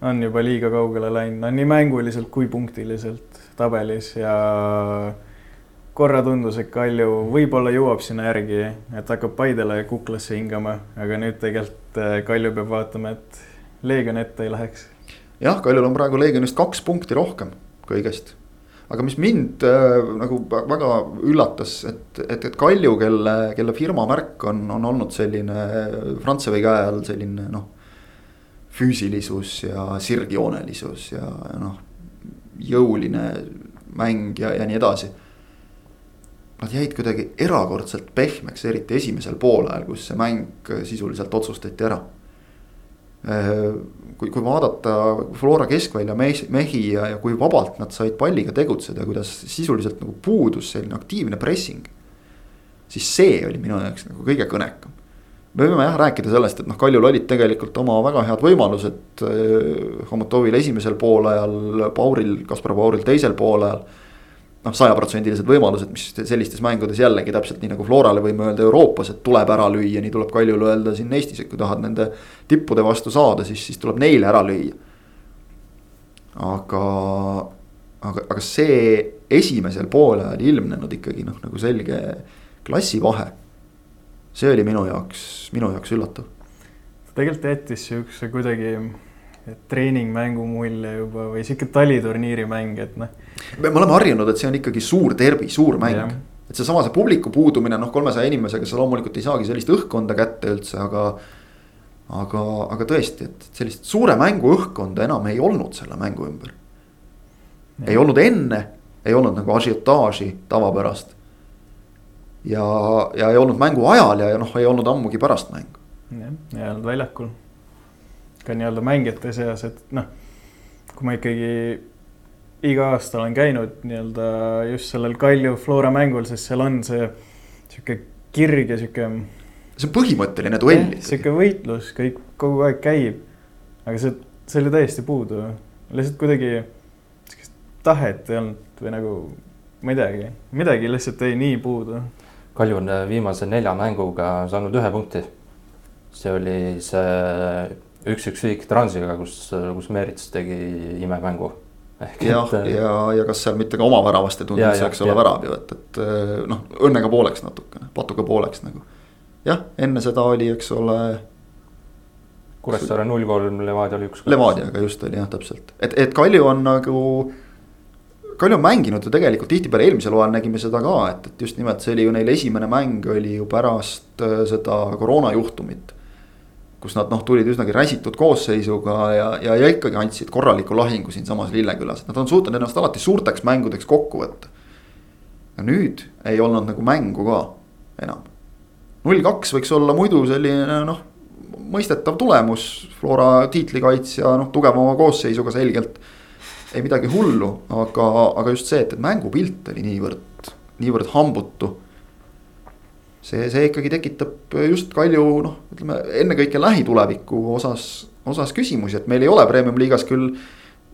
on juba liiga kaugele läinud, no nii mänguliselt kui punktiliselt tabelis ja korra tundus, et Kalju võib-olla jõuab sinna järgi, et hakkab Paidele kuklasse hingama, aga nüüd tegelikult eh, Kalju peab vaatama, et Leegion ette ei läheks jah, Kaljul on praegu Leegionist kaks punkti rohkem kõigest. aga mis mind äh, nagu väga üllatas, et, et, et Kalju, kelle, kelle firma märk on, on olnud selline Frantsevi käe all selline noh. füüsilisus ja sirgjoonelisus ja, ja noh, jõuline mäng ja, ja nii edasi. Nad jäid kuidagi erakordselt pehmeks, eriti esimesel poolajal, kus see mäng sisuliselt otsustati ära Äh, kui, kui vaadata Flora keskvälja mehi ja, ja kui vabalt nad said palliga tegutseda, kuidas sisuliselt nagu puudus selline aktiivne pressing. siis see oli minu jaoks nagu kõige kõnekam. me võime jah rääkida sellest, et noh, Kaljul olid tegelikult oma väga head võimalused äh,. Homotovil esimesel poolajal, Pauril, Kaspar Pauril teisel poolajal. Noh, sajaprotsendilised võimalused, mis sellistes mängudes jällegi täpselt nii nagu Florale võime öelda Euroopas, et tuleb ära lüüa, nii tuleb Kaljule öelda siin Eestis, et kui tahad nende tippude vastu saada, siis, siis tuleb neile ära lüüa. aga, aga, aga see esimesel poolajal ilmnenud ikkagi noh, nagu selge klassivahe. see oli minu jaoks, minu jaoks üllatav. tegelikult jättis siukse kuidagi treeningmängu mulje juba või sihuke taliturniiri mäng, et noh. me oleme harjunud, et see on ikkagi suur derbi, suur mäng. et seesama, see publiku puudumine, noh, kolmesaja inimesega sa loomulikult ei saagi sellist õhkkonda kätte üldse, aga. aga, aga tõesti, et sellist suure mängu õhkkonda enam ei olnud selle mängu ümber. ei olnud enne, ei olnud nagu ažiotaaži tavapärast ja, ja ei olnud mängu ajal ja, ja noh, ei olnud ammugi pärast mängu. jah, ei olnud väljakul. Ka nii-öelda mängijate seas, et noh, kui ma ikkagi iga aasta olen käinud nii-öelda just sellel Kalju Flora mängul, siis seal on see sihuke kirg ja sihuke. see on põhimõtteline duell. sihuke võitlus kõik kogu aeg käib. aga see, see oli täiesti puudu, lihtsalt kuidagi sihukest tahet ei olnud või nagu ma ei teagi, midagi lihtsalt jäi nii puudu Kalju on äh, viimase nelja mänguga saanud ühe punkti. see oli see üks-üks viik Transiga, kus, kus Meerits tegi imemängu. jah, ja, ja, ja kas seal mitte ka oma väravast ei see, eks ole, värav ju, et, et äh, noh, õnnega pooleks natukene, patuga pooleks nagu. jah, enne seda oli, eks ole. Kuressaare null kolm, Levadia oli üks. Levadiaga just oli jah, täpselt, et, et Kalju on nagu Kalju on mänginud ju tegelikult tihtipeale eelmisel hooajal nägime seda ka, et, et just nimelt see oli ju neil esimene mäng oli ju pärast äh, seda koroonajuhtumit. Kus nad noh, tulid üsnagi räsitud koosseisuga ja, ja, ja ikkagi andsid korraliku lahingu siinsamas Lillekülas, et nad on suutnud ennast alati suurteks mängudeks kokku võtta. ja nüüd ei olnud nagu mängu ka enam. null kaks võiks olla muidu selline noh, mõistetav tulemus, Flora tiitlikaitsja noh, tugevama koosseisuga selgelt ei midagi hullu, aga, aga just see, et, et mängupilt oli niivõrd, niivõrd hambutu. See, see ikkagi tekitab just Kalju noh, ütleme ennekõike lähituleviku osas, osas küsimusi, et meil ei ole premium-liigas küll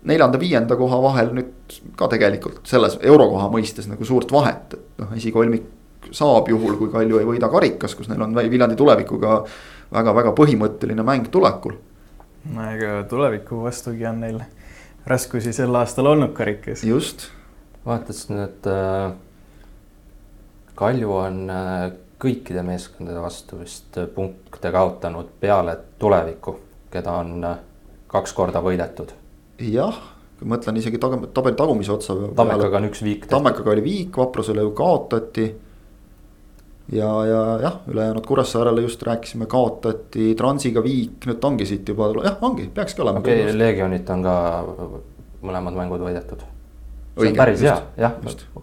neljanda-viienda koha vahel nüüd ka tegelikult selles eurokoha mõistes nagu suurt vahet, et noh, esikolmik saab juhul, kui Kalju ei võida karikas, kus neil on Viljandi tulevikuga väga-väga põhimõtteline mäng tulekul. no ega tuleviku vastugi on neil raskusi sel aastal olnud karikas. just. vaatasin, et äh, Kalju on äh, kõikide meeskondade vastu vist äh, punkte kaotanud peale tulevikku, keda on äh, kaks korda võidetud. jah, kui mõtlen isegi tabeli tagumise otsa. Tammekaga on üks viik. Tammekaga oli viik, Vaprusele ju kaotati ja, ja jah, ülejäänud Kuressaarele just rääkisime, kaotati Transiga viik, nüüd ongi siit juba, jah, ongi, peakski olema. okei okay,, Legionit on ka mõlemad mängud võidetud. see on päris hea, jah,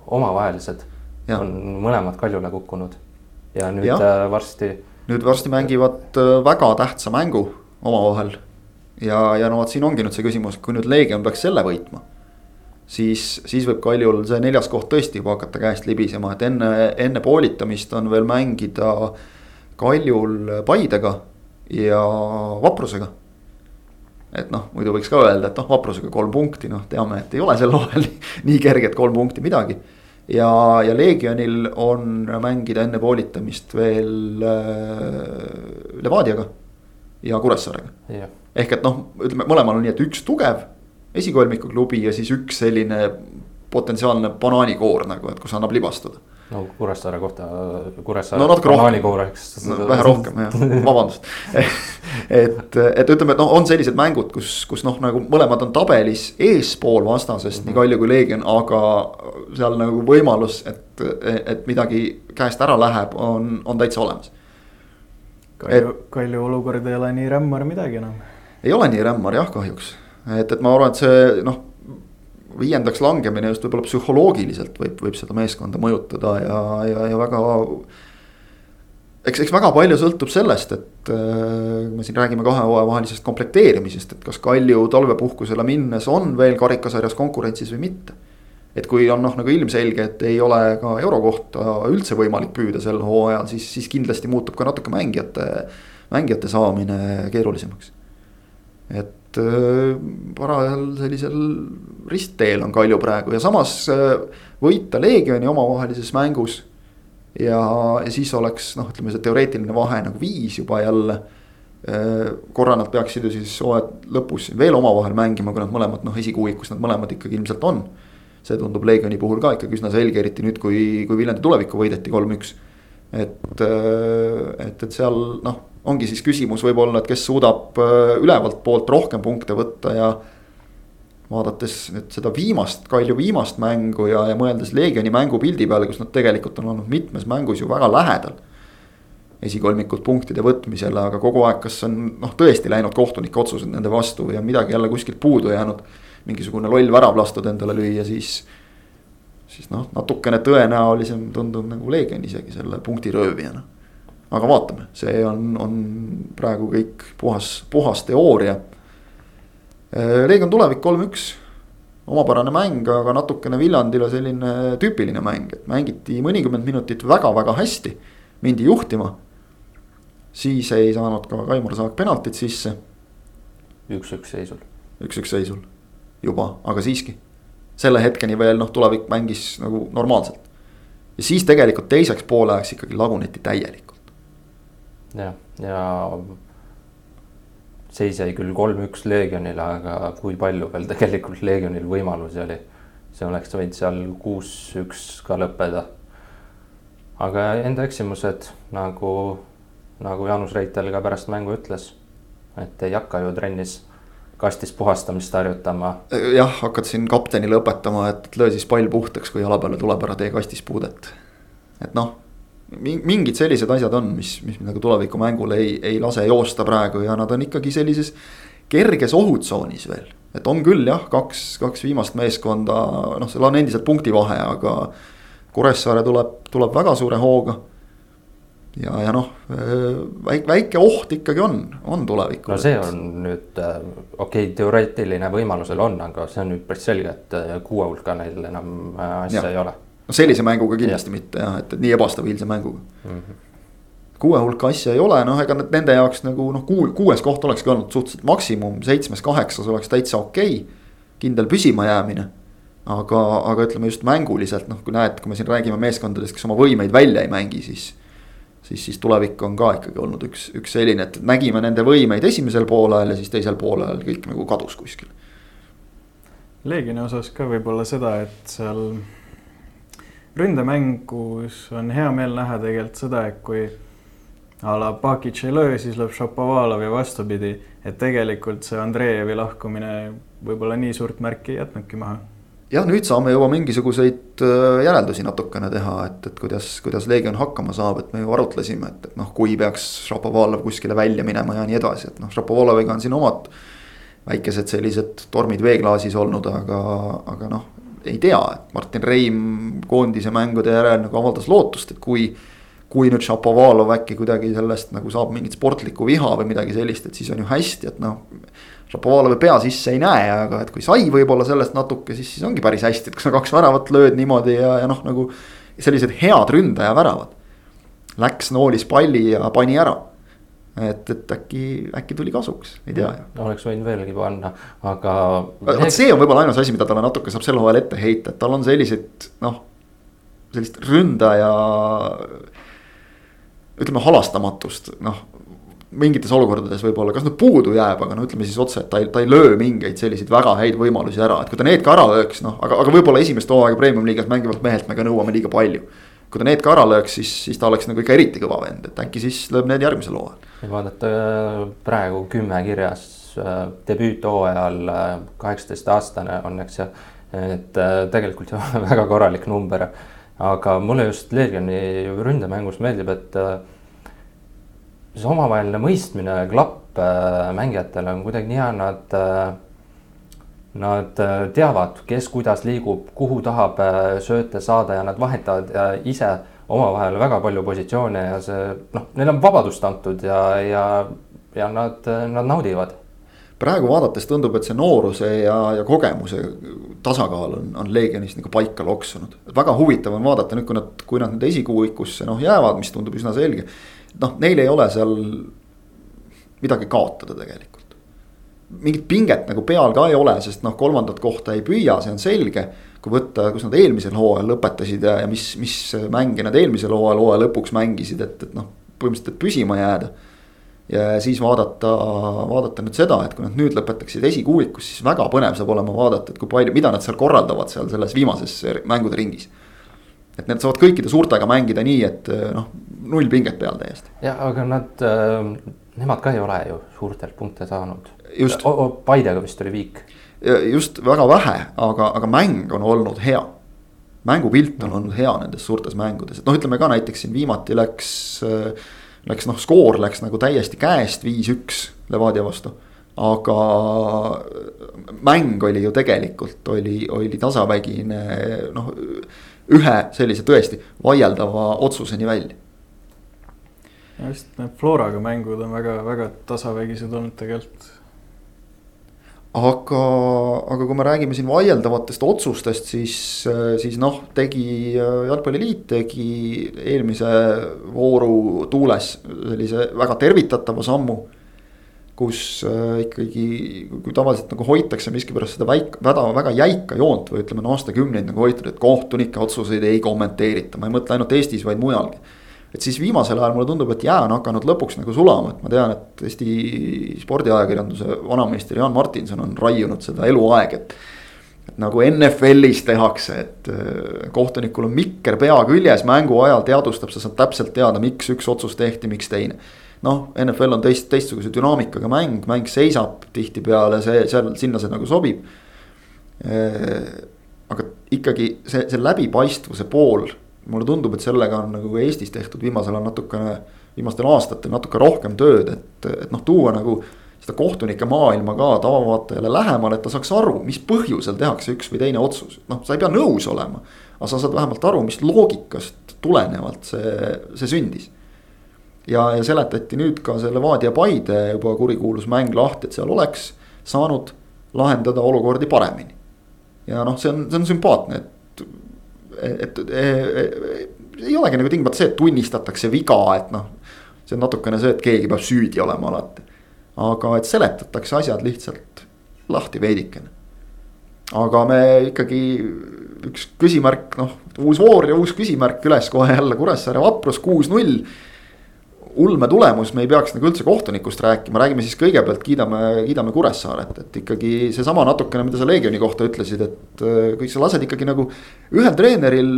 omavahelised ja. on mõlemad Kaljule kukkunud ja nüüd ja. Äh, varsti. nüüd varsti mängivad äh, väga tähtsa mängu omavahel. ja, ja no vot siin ongi nüüd see küsimus, kui nüüd Legion peaks selle võitma siis, siis võib Kaljul see neljas koht tõesti juba hakata käest libisema, et enne, enne poolitamist on veel mängida Kaljul Paidega ja Vaprusega. et noh, muidu võiks ka öelda, et noh, Vaprusega kolm punkti, noh, teame, et ei ole sel hooajal nii, nii kerget kolm punkti midagi. Ja, ja Legionil on mängida enne poolitamist veel äh, Levadiaga ja Kuressaarega. ehk et noh, ütleme mõlemal on nii, et üks tugev esikolmiku klubi ja siis üks selline potentsiaalne banaanikoor nagu, et kus annab libastada. no Kuressaare kohta, Kuressaare no, banaanikoor, eks no,. vähe rohkem jah, vabandust et, et ütleme, et noh, on sellised mängud, kus, kus noh, nagu mõlemad on tabelis eespool vastasest mm -hmm. nii Kalju kui Leegion, aga seal nagu võimalus, et, et midagi käest ära läheb, on, on täitsa olemas. Kalju, Kalju olukord ei ole nii rämmar midagi enam. ei ole nii rämmar jah, kahjuks et, et ma arvan, et see noh, viiendaks langemine just võib-olla psühholoogiliselt võib, võib seda meeskonda mõjutada ja, ja, ja väga. eks, eks väga palju sõltub sellest, et äh, me siin räägime kahe hooaja vahelisest komplekteerimisest, et kas Kalju talvepuhkusele minnes on veel karikasarjas konkurentsis või mitte. Et kui on noh, nagu ilmselge, et ei ole ka euro kohta üldse võimalik püüda sel hooajal, siis, siis kindlasti muutub ka natuke mängijate, mängijate saamine keerulisemaks. et äh, parajal sellisel ristteel on Kalju praegu ja samas äh, võita Leegioni omavahelises mängus. ja, ja siis oleks noh, ütleme see teoreetiline vahe nagu viis juba jälle äh, korra nad peaksid ju siis hooaja lõpus veel omavahel mängima, kui nad mõlemad noh, esikuuikus nad mõlemad ikkagi ilmselt on see tundub Leegioni puhul ka ikkagi üsna selge, eriti nüüd, kui, kui Viljandi tulevikku võideti kolm-üks. et, äh, et, et seal noh, ongi siis küsimus võib-olla, et kes suudab äh, ülevalt poolt rohkem punkte võtta ja. vaadates nüüd seda viimast, Kalju viimast mängu ja, ja mõeldes Leegioni mängupildi peale, kus nad tegelikult on olnud mitmes mängus ju väga lähedal esikolmikult punktide võtmisele, aga kogu aeg, kas on noh, tõesti läinud kohtunike otsused nende vastu või on midagi jälle kuskilt puudu jäänud mingisugune loll värav lastud endale lüüa, siis. siis noh, natukene tõenäolisem tundub nagu Leegion isegi selle punktiröövijana. aga vaatame, see on, on praegu kõik puhas, puhas teooria. Leegion tulevik kolm-üks, omapärane mäng, aga natukene Viljandile selline tüüpiline mäng, et mängiti mõnikümmend minutit väga-väga hästi, mindi juhtima siis ei saanud ka Kaimar Saak penaltit sisse. üks-üks seisul. üks-üks seisul juba, aga siiski. selle hetkeni veel noh, tulevik mängis nagu normaalselt. ja siis tegelikult teiseks poolajaks ikkagi laguneti täielikult. jah, ja seis jäi küll kolm-üks Leegionile, aga kui palju veel tegelikult Leegionil võimalusi oli. see oleks võinud seal kuus-üks ka lõppeda. aga enda eksimused nagu, nagu Jaanus Reitel ka pärast mängu ütles, et ei hakka ju trennis kastis puhastamist harjutama. jah, hakkad siin kaptenile õpetama, et löö siis pall puhtaks, kui jala peale tuleb, ära tee kastis puudet. et noh, mingid sellised asjad on, mis, mis nagu tulevikumängul ei, ei lase joosta praegu ja nad on ikkagi sellises kerges ohutsoonis veel. et on küll jah, kaks, kaks viimast meeskonda, noh, seal on endiselt punktivahe, aga Kuressaare tuleb, tuleb väga suure hooga ja, ja noh, väike, väike oht ikkagi on, on tulevikul. no see on nüüd äh, okei okay,, teoreetiline võimalusel on, aga see on nüüd päris selge, et äh, kuue hulka neil enam äh, asja ja. ei ole. no sellise mänguga kindlasti ja. mitte jah, et, et nii ebastabiilse mänguga mm. -hmm kuue hulka asja ei ole, noh, ega nende jaoks nagu noh, kuu, kuues koht olekski olnud suhteliselt maksimum, seitsmes-kaheksas oleks täitsa okei okay,. kindel püsimajäämine. aga, aga ütleme just mänguliselt noh, kui näed, kui me siin räägime meeskondadest, kes oma võimeid välja ei mängi, siis siis, siis tulevik on ka ikkagi olnud üks, üks selline, et nägime nende võimeid esimesel poolajal ja siis teisel poolajal kõik nagu kadus kuskil. Leegioni osas ka võib-olla seda, et seal ründemängus on hea meel näha tegelikult seda, et kui a la Pakic ei löö, siis lööb Šapovalov ja vastupidi, et tegelikult see Andreevi lahkumine võib-olla nii suurt märki ei jätnudki maha jah, nüüd saame juba mingisuguseid äh, järeldusi natukene teha, et, et kuidas, kuidas Leegion hakkama saab, et me ju arutlesime, et, et noh, kui peaks Šapovalov kuskile välja minema ja nii edasi, et noh, Šapovaloviga on siin omad. väikesed sellised tormid veeklaasis olnud, aga, aga noh, ei tea, et Martin Reim koondise mängude järel nagu avaldas lootust, et kui. Kui nüüd Šapovalov äkki kuidagi sellest nagu saab mingit sportlikku viha või midagi sellist, et siis on ju hästi, et noh Šapovalovi pea sisse ei näe, aga et kui sai võib-olla sellest natuke, siis, siis ongi päris hästi, et kui sa kaks väravat lööd niimoodi ja, ja noh, nagu. sellised head ründaja väravad. Läks, noolis palli ja pani ära. et, et äkki, äkki tuli kasuks, ei tea ju. oleks võinud veelgi panna, aga. vot see on võib-olla ainus asi, mida talle natuke saab sel hooajal ette heita, et tal on sellised noh, sellist ründaja ütleme halastamatust, noh mingites olukordades võib-olla, kas nüüd puudu jääb, aga no ütleme siis otse, et ta ei, ta ei löö mingeid selliseid väga häid võimalusi ära, et kui ta need ka ära lööks, noh, aga, aga võib-olla esimest hooaega premium-liigas mängivalt mehelt me ka nõuame liiga palju. kui ta need ka ära lööks, siis, siis ta oleks nagu ikka eriti kõva vend, et äkki siis lööb need järgmisel hooajal. vaadata äh, praegu kümme kirjas äh, debüüthooajal äh, kaheksateistaastane on, eks ju. et tegelikult ju väga korralik number, aga mulle just Leegioni ründemängus meeldib, et see omavaheline mõistmine, klapp äh, mängijatele on kuidagi nii hea, nad äh,. Nad äh, teavad, kes kuidas liigub, kuhu tahab äh, sööte saada ja nad vahetavad äh, ise omavahel väga palju positsioone ja see noh, neile on vabadust antud ja, ja, ja nad, nad naudivad praegu vaadates tundub, et see nooruse ja, ja kogemuse tasakaal on, on Leegionis nagu paika loksunud. väga huvitav on vaadata nüüd, kui nad, kui nad nüüd esikuuikusse noh jäävad, mis tundub üsna selge. noh, neil ei ole seal midagi kaotada tegelikult. mingit pinget nagu peal ka ei ole, sest noh, kolmandat kohta ei püüa, see on selge. kui võtta, kus nad eelmisel hooajal lõpetasid ja, ja mis, mis mänge nad eelmisel hooajal, hooaja lõpuks mängisid, et, et noh, põhimõtteliselt, et püsima jääda ja siis vaadata, vaadata nüüd seda, et kui nad nüüd lõpetaksid esikuuikus, siis väga põnev saab olema vaadata, et kui palju, mida nad seal korraldavad seal selles viimases mängude ringis. et need saavad kõikide suurtega mängida nii, et noh, null pinget peal täiesti. ja aga nad äh,, nemad ka ei ole ju suurtelt punkte saanud. just. Paidega vist oli viik. just väga vähe, aga, aga mäng on olnud hea mängupilt on olnud hea nendes suurtes mängudes, et noh, ütleme ka näiteks siin viimati läks äh, läks noh, skoor läks nagu täiesti käest, viis-üks Levadia vastu. aga mäng oli ju tegelikult oli, oli tasavägine noh, ühe sellise tõesti vaieldava otsuseni välja. just need Floraga mängud on väga-väga tasavägised olnud tegelikult aga, aga kui me räägime siin vaieldavatest otsustest, siis, siis noh, tegi Jalgpalliliit tegi eelmise vooru tuules sellise väga tervitatava sammu. kus äh, ikkagi, kui tavaliselt nagu hoitakse miskipärast seda väik-, väga, väga jäika joont või ütleme, no aastakümneid nagu hoitud, et kohtunike otsuseid ei kommenteerita, ma ei mõtle ainult Eestis, vaid mujalgi et siis viimasel ajal mulle tundub, et jää on hakanud lõpuks nagu sulama, et ma tean, et Eesti spordiajakirjanduse vanameister Jaan Martinson on raiunud seda eluaeg, et. et nagu NFL-is tehakse, et äh, kohtunikul on mikker pea küljes, mängu ajal teadvustab, sa saad täpselt teada, miks üks otsus tehti, miks teine. noh, NFL on teist, teistsuguse dünaamikaga mäng, mäng seisab tihtipeale, see seal, sinna see nagu sobib. Äh, aga ikkagi see, see läbipaistvuse pool mulle tundub, et sellega on nagu Eestis tehtud viimasel ajal natukene, viimastel aastatel natuke rohkem tööd, et, et noh, tuua nagu seda kohtunike maailma ka tavavaatajale lähemale, et ta saaks aru, mis põhjusel tehakse üks või teine otsus, noh, sa ei pea nõus olema. aga sa saad vähemalt aru, mis loogikast tulenevalt see, see sündis. ja, ja seletati nüüd ka see Levadia Paide juba kurikuulus mäng lahti, et seal oleks saanud lahendada olukordi paremini. ja noh, see on, see on sümpaatne, et et, et, ei olegi nagu tingimata see, et tunnistatakse viga, et noh. see on natukene see, et keegi peab süüdi olema alati. aga et seletatakse asjad lihtsalt lahti veidikene. aga me ikkagi üks küsimärk, noh, uus voor ja uus küsimärk üles kohe jälle Kuressaare vaprus kuus-null ulme tulemus, me ei peaks nagu üldse kohtunikust rääkima, räägime siis kõigepealt kiidame, kiidame Kuressaaret, et ikkagi seesama natukene, mida sa Leegioni kohta ütlesid, et äh, kui sa lased ikkagi nagu. ühel treeneril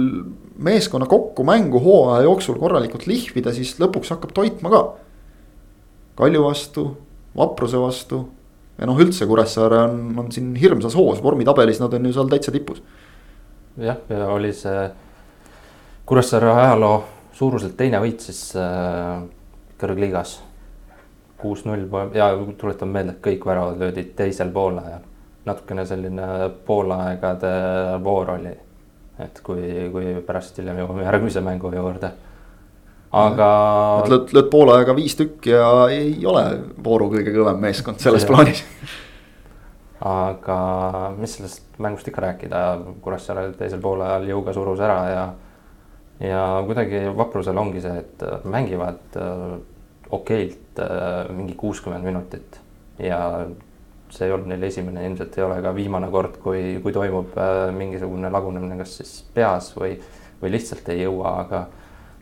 meeskonna kokku mängu hooaja jooksul korralikult lihvida, siis lõpuks hakkab toitma ka. Kalju vastu, Vapruse vastu ja noh, üldse Kuressaare on, on siin hirmsas hoos, vormitabelis nad on ju seal täitsa tipus. jah, ja oli see Kuressaare ajaloo suuruselt teine võit siis äh, kõrgliigas. kuus-null ja tuletan meelde, et kõik väravad löödi teisel poolajal. natukene selline poolaegade voor oli. et kui, kui pärast hiljem jõuame järgmise mängu juurde. aga. lööd, lööd poolaega viis tükki ja ei ole vooru kõige kõvem meeskond selles plaanis aga mis sellest mängust ikka rääkida, Kuressaare teisel poolajal jõuga surus ära ja ja kuidagi vaprusel ongi see, et mängivad okeilt äh, mingi kuuskümmend minutit ja see ei olnud neil esimene, ilmselt ei ole ka viimane kord, kui, kui toimub äh, mingisugune lagunemine, kas siis peas või, või lihtsalt ei jõua, aga,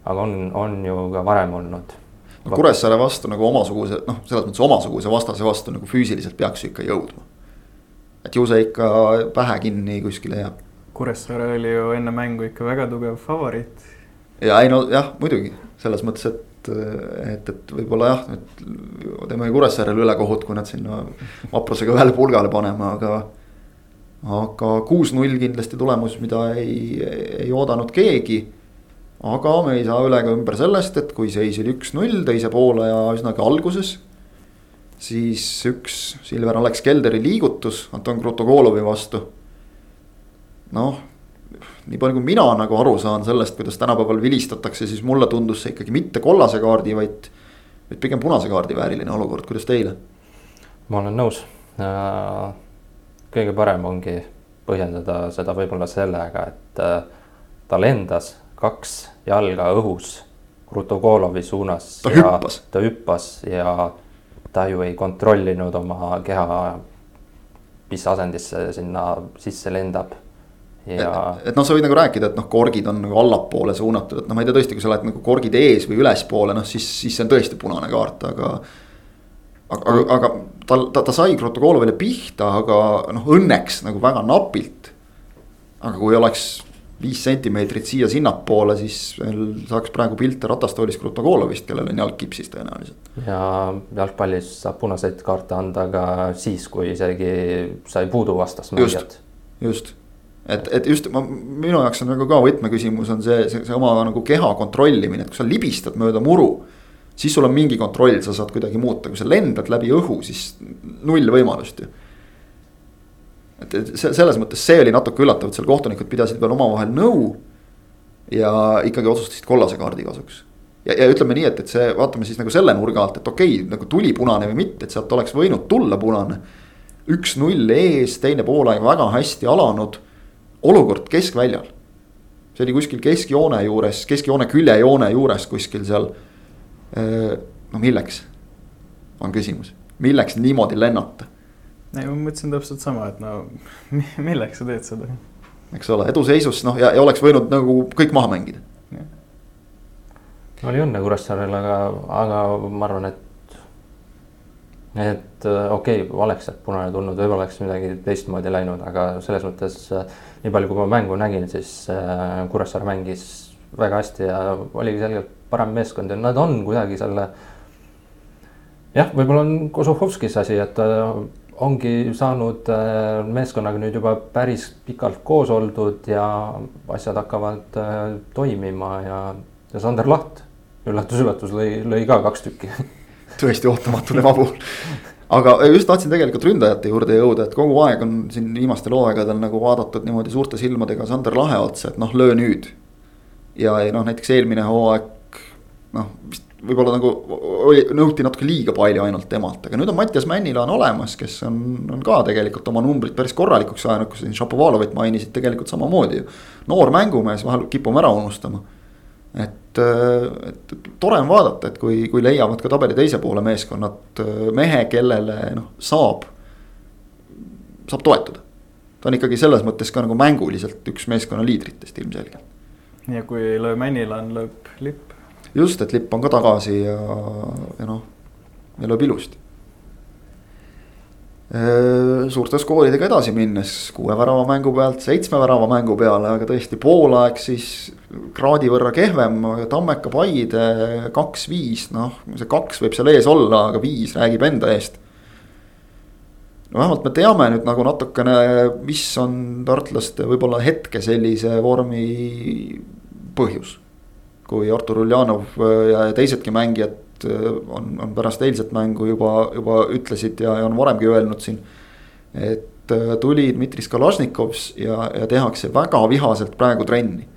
aga on, on ju ka varem olnud. no Kuressaare vastu nagu omasuguse, noh, selles mõttes omasuguse vastase vastu nagu füüsiliselt peaks ju ikka jõudma. et ju see ikka pähe kinni kuskile jääb. Kuressaare oli ju enne mängu ikka väga tugev favoriit. ja ei no jah, muidugi selles mõttes, et et, et, et võib-olla jah, et teeme Kuressaarele ülekohut, kui nad sinna vaprusega ühele pulgale paneme, aga. aga kuus-null kindlasti tulemus, mida ei, ei oodanud keegi. aga me ei saa üle ega ümber sellest, et kui seis oli üks-null teise poole ja üsnagi alguses. siis üks Silver Alex Kelderi liigutus Anton Krutokolovi vastu. noh nii palju, kui mina nagu aru saan sellest, kuidas tänapäeval vilistatakse, siis mulle tundus see ikkagi mitte kollase kaardi, vaid. vaid pigem punase kaardi vääriline olukord, kuidas teile? ma olen nõus, kõige parem ongi põhjendada seda võib-olla sellega, et äh, ta lendas kaks jalga õhus Krutogolovi suunas. ta hüppas. ta hüppas ja ta ju ei kontrollinud oma keha, mis asendisse sinna sisse lendab. Ja. et, et noh, sa võid nagu rääkida, et noh, korgid on nagu allapoole suunatud, et noh, ma ei tea tõesti, kui sa oled nagu korgid ees või ülespoole, noh siis, siis see on tõesti punane kaart, aga aga, aga, aga ta, ta, ta sai Krotokolovile pihta, aga noh, õnneks nagu väga napilt. aga kui oleks viis sentimeetrit siia-sinnapoole, siis veel saaks praegu pilte ratastoolis Krotokolovist, kellel on jalg kipsis tõenäoliselt. ja jalgpallis saab punaseid kaarte anda ka siis, kui isegi sa ei puudu vastasmängijat. just, just et, et just ma, minu jaoks on nagu ka võtmeküsimus on see, see, see oma nagu keha kontrollimine, et kui sa libistad mööda muru siis sul on mingi kontroll, sa saad kuidagi muuta, kui sa lendad läbi õhu, siis null võimalust ju. et, et selles mõttes see oli natuke üllatav, et seal kohtunikud pidasid veel omavahel nõu. ja ikkagi otsustasid kollase kaardi kasuks. ja, ja ütleme nii, et, et see, vaatame siis nagu selle nurga alt, et okei okay,, nagu tuli punane või mitte, et sealt oleks võinud tulla punane. üks-null ees, teine poolaeg väga hästi alanud, olukord keskväljal see oli kuskil keskjoone juures, keskjoone küljejoone juures kuskil seal Äh, no milleks, on küsimus, milleks niimoodi lennata? ei, ma mõtlesin täpselt sama, et no milleks sa teed seda. eks ole, eduseisus noh, ja, ja oleks võinud nagu kõik maha mängida. oli õnne Kuressaarel, aga, aga ma arvan, et. et okei okay,, oleks sealt punane tulnud, võib-olla oleks midagi teistmoodi läinud, aga selles mõttes. Äh, nii palju, kui ma mängu nägin, siis Kuressaare mängis väga hästi ja oligi selgelt parem meeskond ja nad on kuidagi selle. jah, võib-olla on Kozuhovskis asi, et ta ongi saanud äh, meeskonnaga nüüd juba päris pikalt koos oldud ja asjad hakkavad äh, toimima ja, ja Sander Laht üllatus-üllatus lõi, lõi ka kaks tükki tõesti ootamatu tema puhul. aga just tahtsin tegelikult ründajate juurde jõuda, et kogu aeg on siin viimastel hooaegadel nagu vaadatud niimoodi suurte silmadega Sander Lahe otsa, et noh, löö nüüd. ja, ja noh, näiteks eelmine hooaeg noh, vist võib-olla nagu oli, nõuti natuke liiga palju ainult temalt, aga nüüd on Mattias Männila on olemas, kes on, on ka tegelikult oma numbrid päris korralikuks ajanud, kui siin Šapovalovit mainisid, tegelikult samamoodi ju. noor mängumees, vahel kipume ära unustama. et, et tore on vaadata, et kui, kui leiavad ka tabeli teise poole meeskonnad mehe, kellele noh, saab, saab toetuda. ta on ikkagi selles mõttes ka nagu mänguliselt üks meeskonna liidritest ilmselgelt. ja kui ei löö Männilan, lööb lipp just, et lipp on ka tagasi ja, ja noh, ja lööb ilusti. Suurte skooridega edasi minnes, kuue värava mängu pealt seitsme värava mängu peale, aga tõesti poolaeg siis kraadi võrra kehvem, Tammeka Paide kaks-viis, noh, see kaks võib seal ees olla, aga viis räägib enda eest. No vähemalt me teame nüüd nagu natukene, mis on tartlaste võib-olla hetke sellise vormi põhjus. Kui Artur Uljanov äh, ja teisedki mängijad äh, on, on pärast eilset mängu juba, juba ütlesid ja, ja on varemgi öelnud siin. et äh, tuli Dmitri Kalašnikovs ja, ja tehakse väga vihaselt praegu trenni.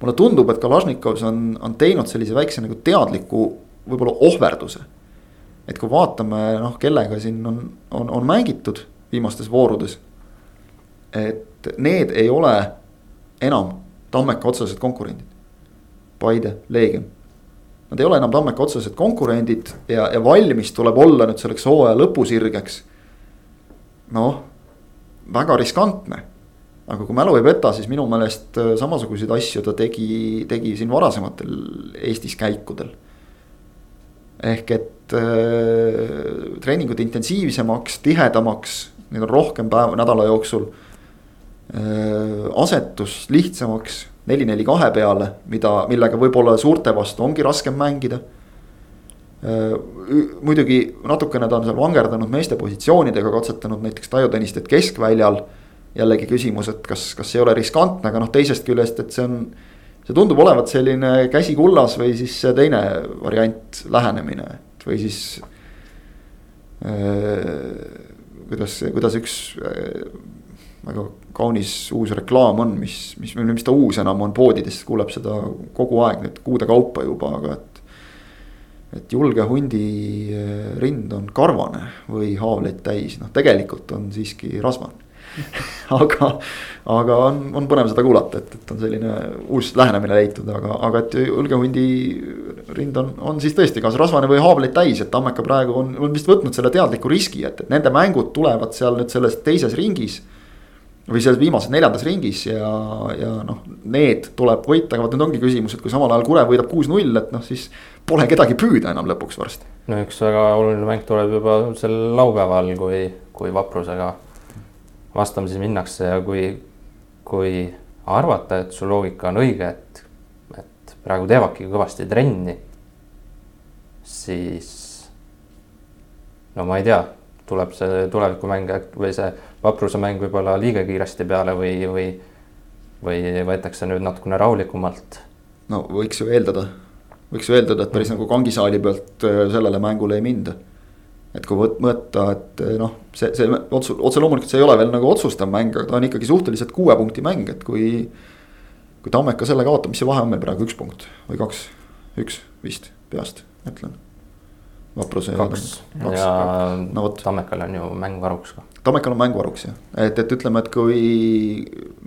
mulle tundub, et Kalašnikovs on, on teinud sellise väikse nagu teadliku võib-olla ohverduse. et kui vaatame noh, kellega siin on, on, on mängitud viimastes voorudes. et need ei ole enam Tammeka otsesed konkurendid Paide, Leegion. Nad ei ole enam Tammeka otsesed konkurendid ja, ja valmis tuleb olla nüüd selleks hooaja lõpusirgeks. noh, väga riskantne. aga kui mälu ei peta, siis minu meelest äh, samasuguseid asju ta tegi, tegi siin varasematel Eestis käikudel. ehk et äh, treeningud intensiivsemaks, tihedamaks, neid on rohkem päeva, nädala jooksul äh,. asetus lihtsamaks neli-neli kahe peale, mida, millega võib-olla suurte vastu ongi raskem mängida. muidugi natukene ta on seal vangerdanud meeste positsioonidega, katsetanud näiteks Taio Tõnistet keskväljal. jällegi küsimus, et kas, kas ei ole riskantne, aga noh, teisest küljest, et see on. see tundub olevat selline käsi kullas või siis see teine variant, lähenemine, või siis kuidas, kuidas üks väga kaunis uus reklaam on, mis, mis, mis ta uus enam on poodides, kuuleb seda kogu aeg nüüd kuude kaupa juba, aga et. et julge hundi äh, rind on karvane või haavleid täis, noh tegelikult on siiski rasvane aga, aga on, on põnev seda kuulata, et, et on selline uus lähenemine leitud, aga, aga et julge hundi rind on, on siis tõesti kas rasvane või haavleid täis, et Tammeka praegu on, on vist võtnud selle teadliku riski, et, et nende mängud tulevad seal nüüd selles teises ringis või selles viimases neljandas ringis ja, ja noh, need tuleb võita, aga vot nüüd ongi küsimus, et kui samal ajal Kure võidab kuus-null, et noh, siis pole kedagi püüda enam lõpuks varsti. no üks väga oluline mäng tuleb juba sel laupäeval, kui, kui vaprusega vastamisi minnakse ja kui, kui arvata, et su loogika on õige, et, et praegu teevadki kõvasti trenni, siis no ma ei tea, tuleb see tulevikumäng või see vapruse mäng võib-olla liiga kiiresti peale või, või, või võetakse nüüd natukene rahulikumalt. no võiks ju eeldada, võiks ju eeldada, et päris nagu kangisaali pealt äh, sellele mängule ei minda. et kui võt-, mõõta, et äh, noh, see, see otse, otse loomulikult see ei ole veel nagu otsustav mäng, aga ta on ikkagi suhteliselt kuue punkti mäng, et kui. kui Tammeka selle kaotab, mis see vahe on meil praegu, üks punkt või kaks, üks vist peast, ütlen vapruse. kaks ja, ja no, vot. Tammekal on ju mäng varuks ka. Tammekal on mäng varuks jah, et, et ütleme, et kui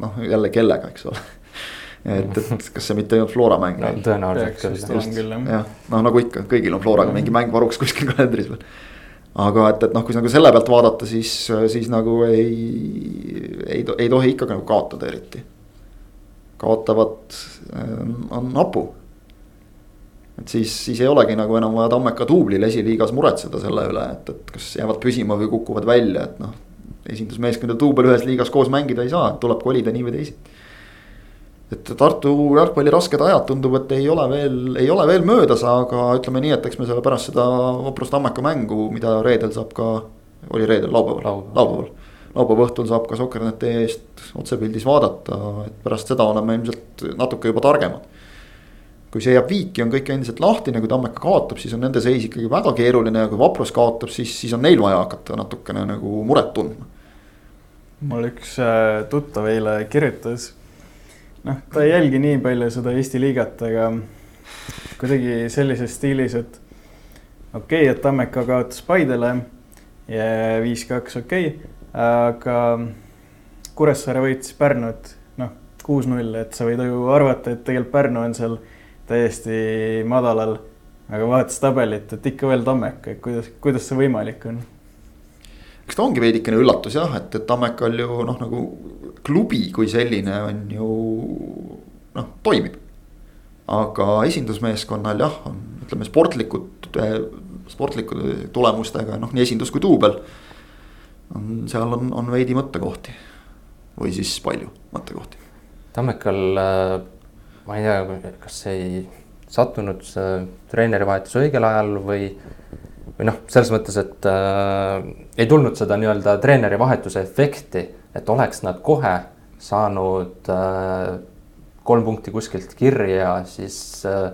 noh, jälle kellega, eks ole et, et kas see mitte ei olnud Flora mäng no,? tõenäoliselt küll jah. jah, noh nagu ikka, kõigil on Floraga mingi mäng varuks kuskil kalendris veel. aga et, et noh, kui nagu selle pealt vaadata, siis, siis nagu ei, ei, ei tohi ikkagi nagu kaotada eriti. kaotavad on hapu et siis, siis ei olegi nagu enam vaja Tammeka duublil esiliigas muretseda selle üle, et, et kas jäävad püsima või kukuvad välja, et noh. esindusmeeskond ja duubel ühes liigas koos mängida ei saa, tuleb kolida nii või teisiti. et Tartu jalgpalli rasked ajad tundub, et ei ole veel, ei ole veel möödas, aga ütleme nii, et eks me selle pärast seda vaprust Tammeka mängu, mida reedel saab ka, oli reedel, laupäeval, laupäeval laupäeva õhtul saab ka Soker.ee eest otsepildis vaadata, et pärast seda oleme ilmselt natuke juba targemad kui see jääb viiki, on kõik endiselt lahtine, kui Tammeka kaotab, siis on nende seis ikkagi väga keeruline ja kui Vaprus kaotab, siis, siis on neil vaja hakata natukene nagu muret tundma. mul üks äh, tuttav eile kirjutas, noh, ta ei jälgi nii palju seda Eesti liigat, aga kuidagi sellises stiilis, et okei okay,, et Tammeka kaotas Paidele ja viis-kaks okei okay,, aga Kuressaare võitis Pärnut, noh, kuus-null, et sa võid ju arvata, et tegelikult Pärnu on seal täiesti madalal, aga vaadates tabelit, et ikka veel Tammeka, et kuidas, kuidas see võimalik on? eks ta ongi veidikene üllatus jah, et, et Tammekal ju noh, nagu klubi kui selline on ju noh, toimib. aga esindusmeeskonnal jah, on ütleme sportlikud, sportlikude tulemustega noh, nii esindus kui duubel. on, seal on, on veidi mõttekohti või siis palju mõttekohti. Tammekal äh, ma ei tea, kas ei sattunud see treenerivahetus õigel ajal või, või noh, selles mõttes, et äh, ei tulnud seda nii-öelda treenerivahetuse efekti, et oleks nad kohe saanud äh, kolm punkti kuskilt kirja, siis äh,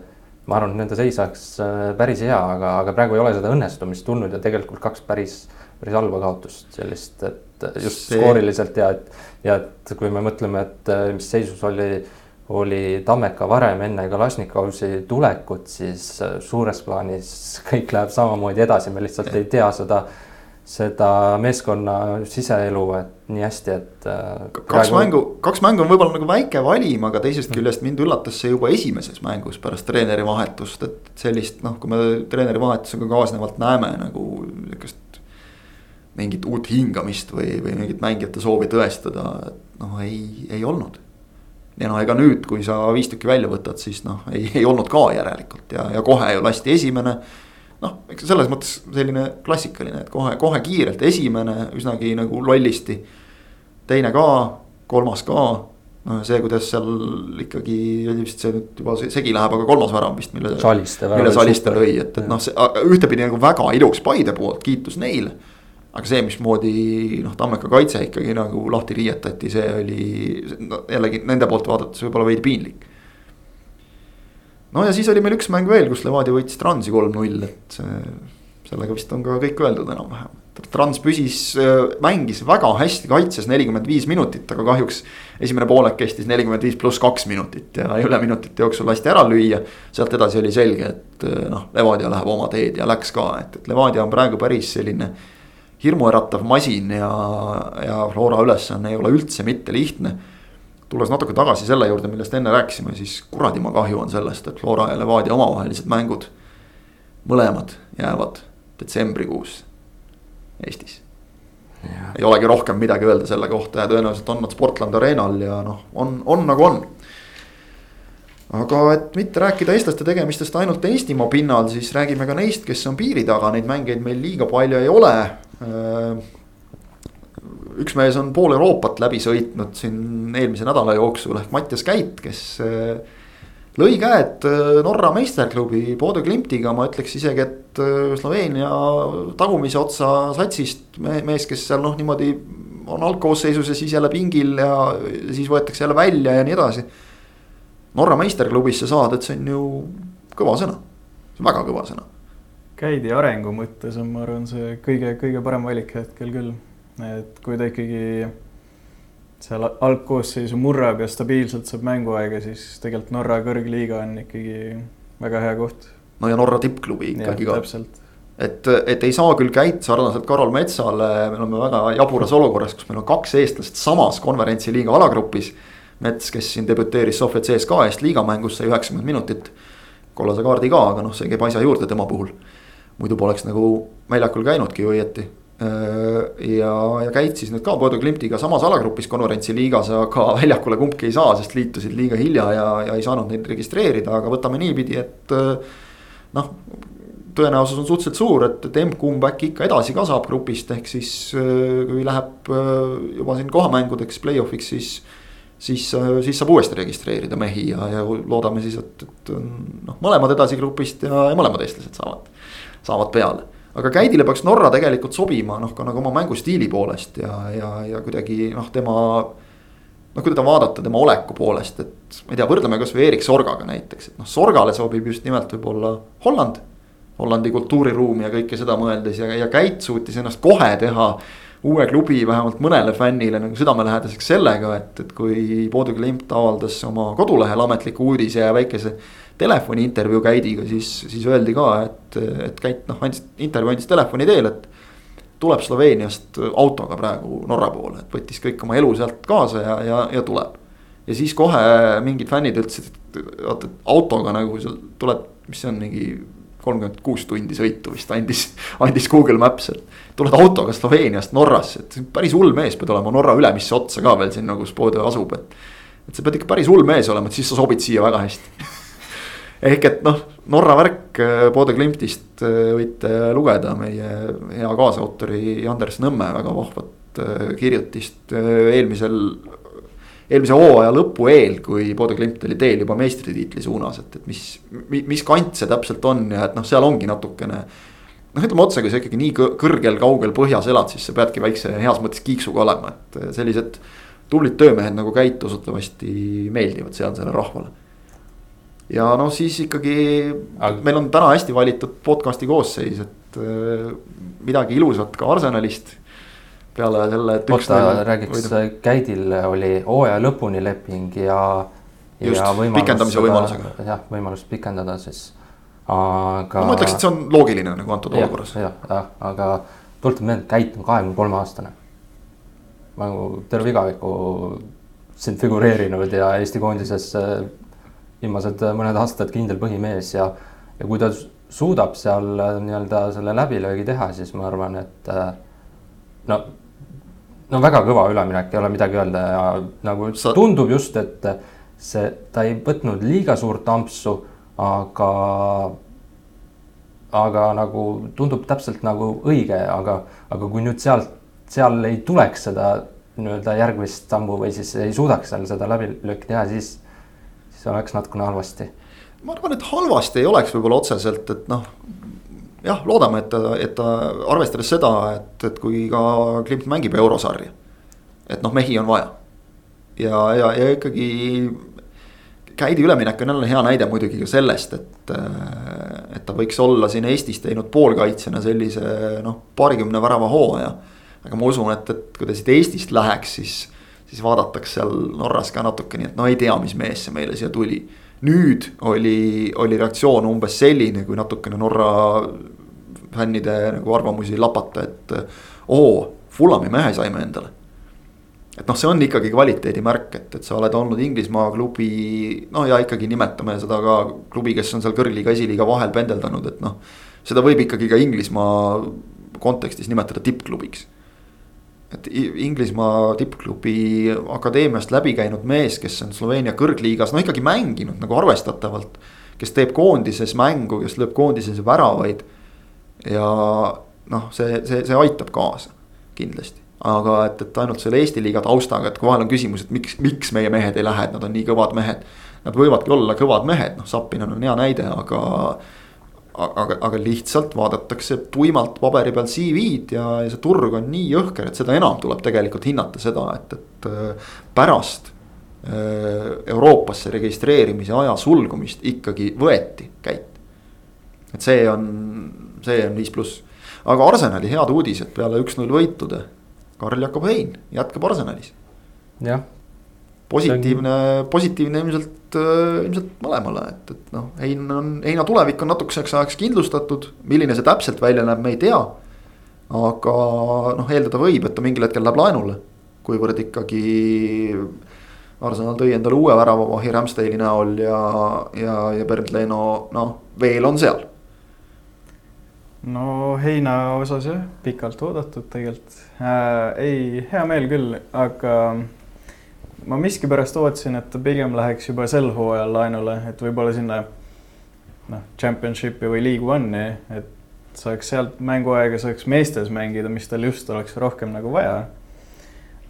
ma arvan, et nende seis oleks äh, päris hea, aga, aga praegu ei ole seda õnnestumist tulnud ja tegelikult kaks päris, päris halba kaotust sellist, et just See... skooriliselt ja et, ja et kui me mõtleme, et äh, mis seisus oli oli Tammeka varem enne Kalašnikovsi tulekut, siis äh, suures plaanis kõik läheb samamoodi edasi, me lihtsalt ei tea seda, seda meeskonna siseelu, et nii hästi, et. Äh, kaks praegu... mängu, kaks mängu on võib-olla nagu väike valim, aga teisest küljest mind üllatas see juba esimeses mängus pärast treeneri vahetust, et sellist noh, kui me treeneri vahetusega kaasnevalt näeme nagu niisugust mingit uut hingamist või, või mingit mängijate soovi tõestada, noh, ei, ei olnud ja noh, ega nüüd, kui sa viis tükki välja võtad, siis noh, ei, ei olnud ka järelikult ja, ja kohe ju lasti esimene. noh, eks selles mõttes selline klassikaline, et kohe, kohe kiirelt esimene üsnagi nagu lollisti. teine ka, kolmas ka, noh see, kuidas seal ikkagi vist see nüüd juba segi läheb, aga kolmas värav vist, mille. mille Saliste lõi, et, et noh, see ühtepidi nagu väga ilus Paide poolt, kiitus neile aga see, mismoodi noh, Tammeka kaitse ikkagi nagu lahti riietati, see oli no, jällegi nende poolt vaadates võib-olla veidi piinlik. no ja siis oli meil üks mäng veel, kus Levadia võitis Transi kolm-null, et sellega vist on ka kõik öeldud enam-vähem. Trans püsis, mängis väga hästi, kaitses nelikümmend viis minutit, aga kahjuks esimene poolek kestis nelikümmend viis pluss kaks minutit ja üle minutite jooksul lasti ära lüüa. sealt edasi oli selge, et noh, Levadia läheb oma teed ja läks ka, et, et Levadia on praegu päris selline hirmuäratav masin ja, ja Flora ülesanne ei ole üldse mitte lihtne. tulles natuke tagasi selle juurde, millest enne rääkisime, siis kuradima kahju on sellest, et Flora ja Levadia omavahelised mängud. mõlemad jäävad detsembrikuus Eestis. ei olegi rohkem midagi öelda selle kohta ja tõenäoliselt on nad Sportland Arenal ja noh, on, on nagu on aga et mitte rääkida eestlaste tegemistest ainult Eestimaa pinnal, siis räägime ka neist, kes on piiri taga, neid mängeid meil liiga palju ei ole. Äh, üks mees on pool Euroopat läbi sõitnud siin eelmise nädala jooksul ehk Mattias Käit, kes äh, lõi käed äh, Norra meisterklubi Bodø Glimtiga, ma ütleks isegi, et Sloveenia tagumise otsa satsist mees, kes seal noh, niimoodi on algkoosseisus ja siis jälle pingil ja siis võetakse jälle välja ja nii edasi. Norra meisterklubisse saada, et see on ju kõva sõna, väga kõva sõna. Käidi arengu mõttes on, ma arvan, see kõige, kõige parem valik hetkel küll. et kui ta ikkagi seal algkoosseisu murrab ja stabiilselt saab mänguaega, siis tegelikult Norra kõrgliiga on ikkagi väga hea koht. no ja Norra tippklubi ikkagi ja, ka. et, et ei saa küll käit sarnaselt Karol Metsale, me oleme väga jaburas olukorras, kus meil on kaks eestlast samas konverentsi liiga alagrupis Mets, kes siin debüteeris Sofia CSKA eest liigamängus, sai üheksakümmend minutit. kollase kaardi ka, aga noh, see käib asja juurde tema puhul. Muidu poleks nagu väljakul käinudki ju õieti. ja, ja käid siis nüüd ka Bodo Klimtiga samas alagrupis konverentsi liigas, aga väljakule kumbki ei saa, sest liitusid liiga hilja ja, ja ei saanud neid registreerida, aga võtame niipidi, et noh tõenäosus on suhteliselt suur, et, et M-kumb äkki ikka edasi ka saab grupist, ehk siis kui läheb juba siin kohamängudeks, play-off'iks, siis siis, siis saab uuesti registreerida mehi ja, ja loodame siis, et, et noh, mõlemad edasi grupist ja, ja mõlemad eestlased saavad, saavad peale. aga Käidile peaks Norra tegelikult sobima noh, ka nagu oma mängustiili poolest ja, ja, ja kuidagi noh, tema. noh, kui teda vaadata tema oleku poolest, et ma ei tea, võrdleme kasvõi Erik Sorgaga näiteks, et noh, Sorgale sobib just nimelt võib-olla Holland. Hollandi kultuuriruumi ja kõike seda mõeldes ja, ja Käit suutis ennast kohe teha uue klubi vähemalt mõnele fännile nagu südamelähedaseks sellega, et, et kui Bodø Glimt avaldas oma kodulehel ametliku uudise ja väikese telefoniintervjuu Käidiga, siis, siis öeldi ka, et, et Käit noh, andis intervjuu andis telefoni teel, et. tuleb Sloveeniast autoga praegu Norra poole, et võttis kõik oma elu sealt kaasa ja, ja, ja tuleb. ja siis kohe mingid fännid ütlesid, et vaata, et autoga nagu seal tuleb, mis see on mingi kolmkümmend kuus tundi sõitu vist andis, andis Google Maps, et. tuled autoga Sloveeniast Norrasse, et päris hull mees pead olema Norra ülemisse otsa ka veel sinna, kus Bodø asub, et. et sa pead ikka päris hull mees olema, et siis sa sobid siia väga hästi ehk et noh, Norra värk äh, Bodø Glimtist äh, võite lugeda meie hea kaasautori Anders Nõmme väga vahvat äh, kirjutist eelmisel eelmise hooaja lõpu eel, kui Bodø Glimt oli teel juba meistritiitli suunas, et, et mis, mis kant see täpselt on ja et noh, seal ongi natukene. noh, ütleme otse, kui sa ikkagi nii kõrgel, kaugel põhjas elad, siis sa peadki väikse heas mõttes kiiksuga olema, et sellised tublid töömehed nagu Käit usutavasti meeldivad sealsele rahvale. Ja noh, siis ikkagi Aga... meil on täna hästi valitud podcast'i koosseis, et äh, midagi ilusat ka Arsenalist peale selle, et üks oota, räägiks, Käidil oli hooaja lõpuni leping ja. just, pikendamise võimalusega. jah, võimalus pikendada siis, aga. ma ütleks, et see on loogiline nagu antud ja, olukorras. jah, jah, aga tuletan meelde, Käit on kahekümne kolme aastane. nagu terve igaviku siin figureerinud ja Eesti koondises äh, viimased mõned aastad kindel põhimees ja, ja kui ta suudab seal äh, nii-öelda selle läbilöögi teha, siis ma arvan, et äh, no no väga kõva üleminek, ei ole midagi öelda ja nagu Sa... tundub just, et see, ta ei võtnud liiga suurt ampsu, aga, aga nagu tundub täpselt nagu õige, aga, aga kui nüüd sealt, seal ei tuleks seda nii-öelda järgmist sammu või siis ei suudaks seal seda läbilööki teha, siis, siis oleks natukene halvasti. ma arvan, et halvasti ei oleks võib-olla otseselt, et noh jah, loodame, et ta, et ta arvestades seda, et, et kui ka Klimt mängib eurosarja. et noh, mehi on vaja. ja, ja, ja ikkagi. Käidi üleminek on jälle hea näide muidugi ka sellest, et, et ta võiks olla siin Eestis teinud poolkaitsjana sellise noh, paarikümne värava hooaja. aga ma usun, et, et kui ta siit Eestist läheks, siis, siis vaadatakse seal Norras ka natuke nii, et no ei tea, mis mees see meile siia tuli. nüüd oli, oli reaktsioon umbes selline, kui natukene Norra fännide nagu arvamusi lapata, et oo, Fulami mehe saime endale et noh, see on ikkagi kvaliteedimärk, et, et sa oled olnud Inglismaa klubi, no ja ikkagi nimetame seda ka klubi, kes on seal kõrgliiga, esiliiga vahel pendeldanud, et noh. seda võib ikkagi ka Inglismaa kontekstis nimetada tippklubiks. Et Inglismaa tippklubi akadeemiast läbi käinud mees, kes on Sloveenia kõrgliigas, no ikkagi mänginud nagu arvestatavalt. kes teeb koondises mängu, kes lööb koondises väravaid. ja noh, see, see, see aitab kaasa kindlasti aga et, et ainult selle Eesti liiga taustaga, et kui vahel on küsimus, et miks, miks meie mehed ei lähe, et nad on nii kõvad mehed. Nad võivadki olla kõvad mehed, noh Sapinen on hea näide, aga. Aga, aga lihtsalt vaadatakse tuimalt paberi peal CV-d ja, ja see turg on nii jõhker, et seda enam tuleb tegelikult hinnata seda, et, et äh, pärast. Äh, Euroopasse registreerimise aja sulgumist ikkagi võeti käit. et see on, see on viis pluss, aga Arsenali head uudised peale üks-null võitude Karl-Jakob Hein jätkab Arsenalis. jah. Positiivne positiivne ilmselt, äh, ilmselt mõlemale, et, et noh, Hein on, Heina tulevik on natukeseks ajaks kindlustatud, milline see täpselt välja näeb, me ei tea. aga noh, eeldada võib, et ta mingil hetkel läheb laenule, kuivõrd ikkagi. Arsenal tõi endale uue väravavahi Ramsdale'i näol ja, ja, ja Bernd Leno noh, veel on seal no heina osas jah, pikalt oodatud tegelikult äh,. ei, hea meel küll, aga ma miskipärast ootasin, et ta pigem läheks juba sel hooajal laenule, et võib-olla sinna noh, championship'i või league one'i, et saaks sealt mänguaega, saaks meestes mängida, mis tal just oleks rohkem nagu vaja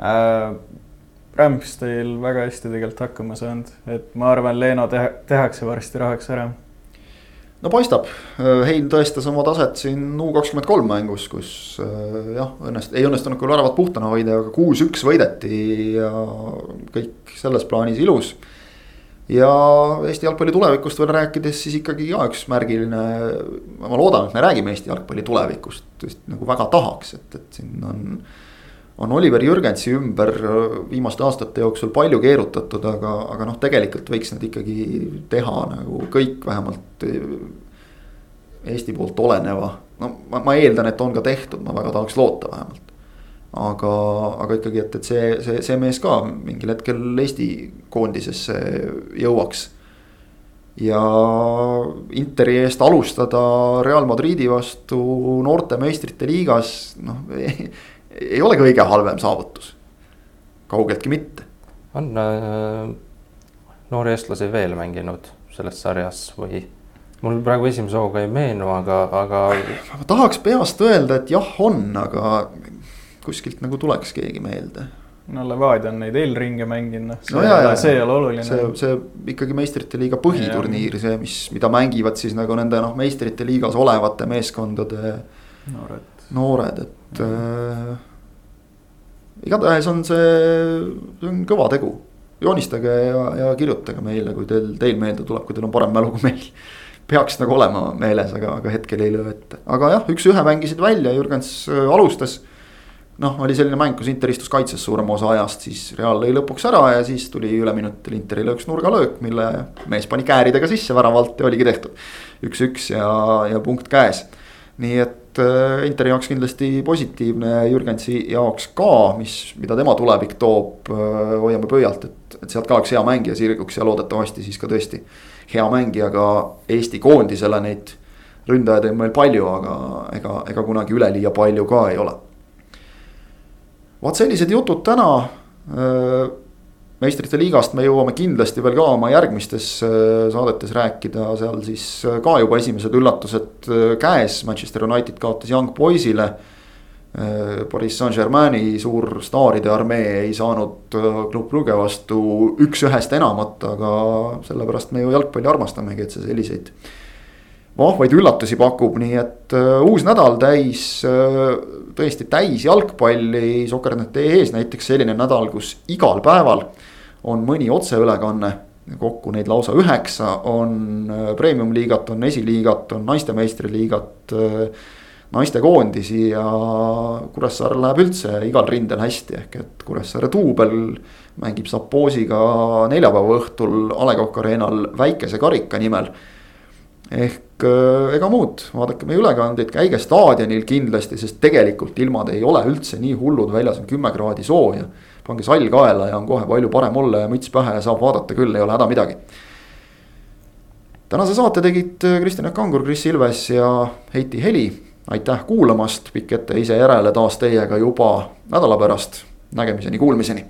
äh,. Ramsdale väga hästi tegelikult hakkama saanud, et ma arvan, Leeno teha, tehakse varsti rahaks ära no paistab, Hein tõestas oma taset siin U kakskümmend kolm mängus, kus äh, jah, õnnest-, ei õnnestunud küll väravat puhtana hoida, aga kuus-üks võideti ja kõik selles plaanis ilus. ja Eesti jalgpalli tulevikust veel rääkides, siis ikkagi ka üks märgiline, ma loodan, et me räägime Eesti jalgpalli tulevikust, sest nagu väga tahaks, et, et siin on on Oliver Jürgensi ümber viimaste aastate jooksul palju keerutatud, aga, aga noh, tegelikult võiks nad ikkagi teha nagu kõik vähemalt. Eesti poolt oleneva, no ma, ma eeldan, et on ka tehtud, ma väga tahaks loota vähemalt. aga, aga ikkagi, et, et see, see, see mees ka mingil hetkel Eesti koondisesse jõuaks. ja Interi eest alustada Real Madridi vastu noorte meistrite liigas, noh ei ole kõige halvem saavutus. kaugeltki mitte. on äh, noori eestlasi veel mänginud selles sarjas või? mul praegu esimese hooga ei meenu, aga, aga. ma tahaks peast öelda, et jah, on, aga kuskilt nagu tuleks keegi meelde no Levadia on neid eelringe mänginud, noh. no jaa, jaa, see ei ole oluline. see, see ikkagi meistrite liiga põhiturniir, see, mis, mida mängivad siis nagu nende noh, meistrite liigas olevate meeskondade noored, noored, et äh, igatahes on see, see on kõva tegu. joonistage ja, ja kirjutage meile, kui teil, teil meelde tuleb, kui teil on parem mälu kui meil. peaks nagu olema meeles, aga, aga hetkel ei löö ette, aga jah, üks-ühe mängisid välja, Jürgens äh, alustas. noh, oli selline mäng, kus Inter istus kaitses suurema osa ajast, siis Real lõi lõpuks ära ja siis tuli üleminutil Interile üks nurgalöök, mille mees pani kääridega sisse väravalt ja oligi tehtud. üks-üks ja, ja punkt käes nii et äh, Interi jaoks kindlasti positiivne, Jürgensi jaoks ka, mis, mida tema tulevik toob, äh, hoiame pöialt, et, et sealt ka üks hea mängija sirguks ja loodetavasti siis ka tõesti. hea mängija ka Eesti koondisele, neid ründajaid on meil palju, aga ega, ega kunagi üleliia palju ka ei ole. vot sellised jutud täna äh, meistrite liigast me jõuame kindlasti veel ka oma järgmistes äh, saadetes rääkida, seal siis äh, ka juba esimesed üllatused äh, käes, Manchester United kaotas Young Boys'ile. Pariis Saint-Germaini suur staaride armee ei saanud Club Brugge vastu üks-ühest enamat, aga sellepärast me ju jalgpalli armastamegi, et see selliseid vahvaid üllatusi pakub, nii et uh, uus nädal täis uh, tõesti täis jalgpalli, Soker.ee ees näiteks selline nädal, kus igal päeval on mõni otseülekanne kokku neid lausa üheksa, on premium-liigat, on esiliigat, on naiste meistriliigat naistekoondisi ja Kuressaarel läheb üldse igal rindel hästi, ehk et Kuressaare duubel mängib Sapoosiga neljapäeva õhtul A Le Coq Arena'l väikese karika nimel. ehk äh, ega muud, vaadake meie ülekandeid, käige staadionil kindlasti, sest tegelikult ilmad ei ole üldse nii hullud, väljas on kümme kraadi sooja. Pange sall kaela ja on kohe palju parem olla ja müts pähe ja saab vaadata küll, ei ole häda midagi. Tänase saate tegid Kristjan Jaak Kangur, Kris Ilves ja Heiti Heli. Aitäh kuulamast, pikk ette ise järele taas teiega juba nädala pärast, nägemiseni, kuulmiseni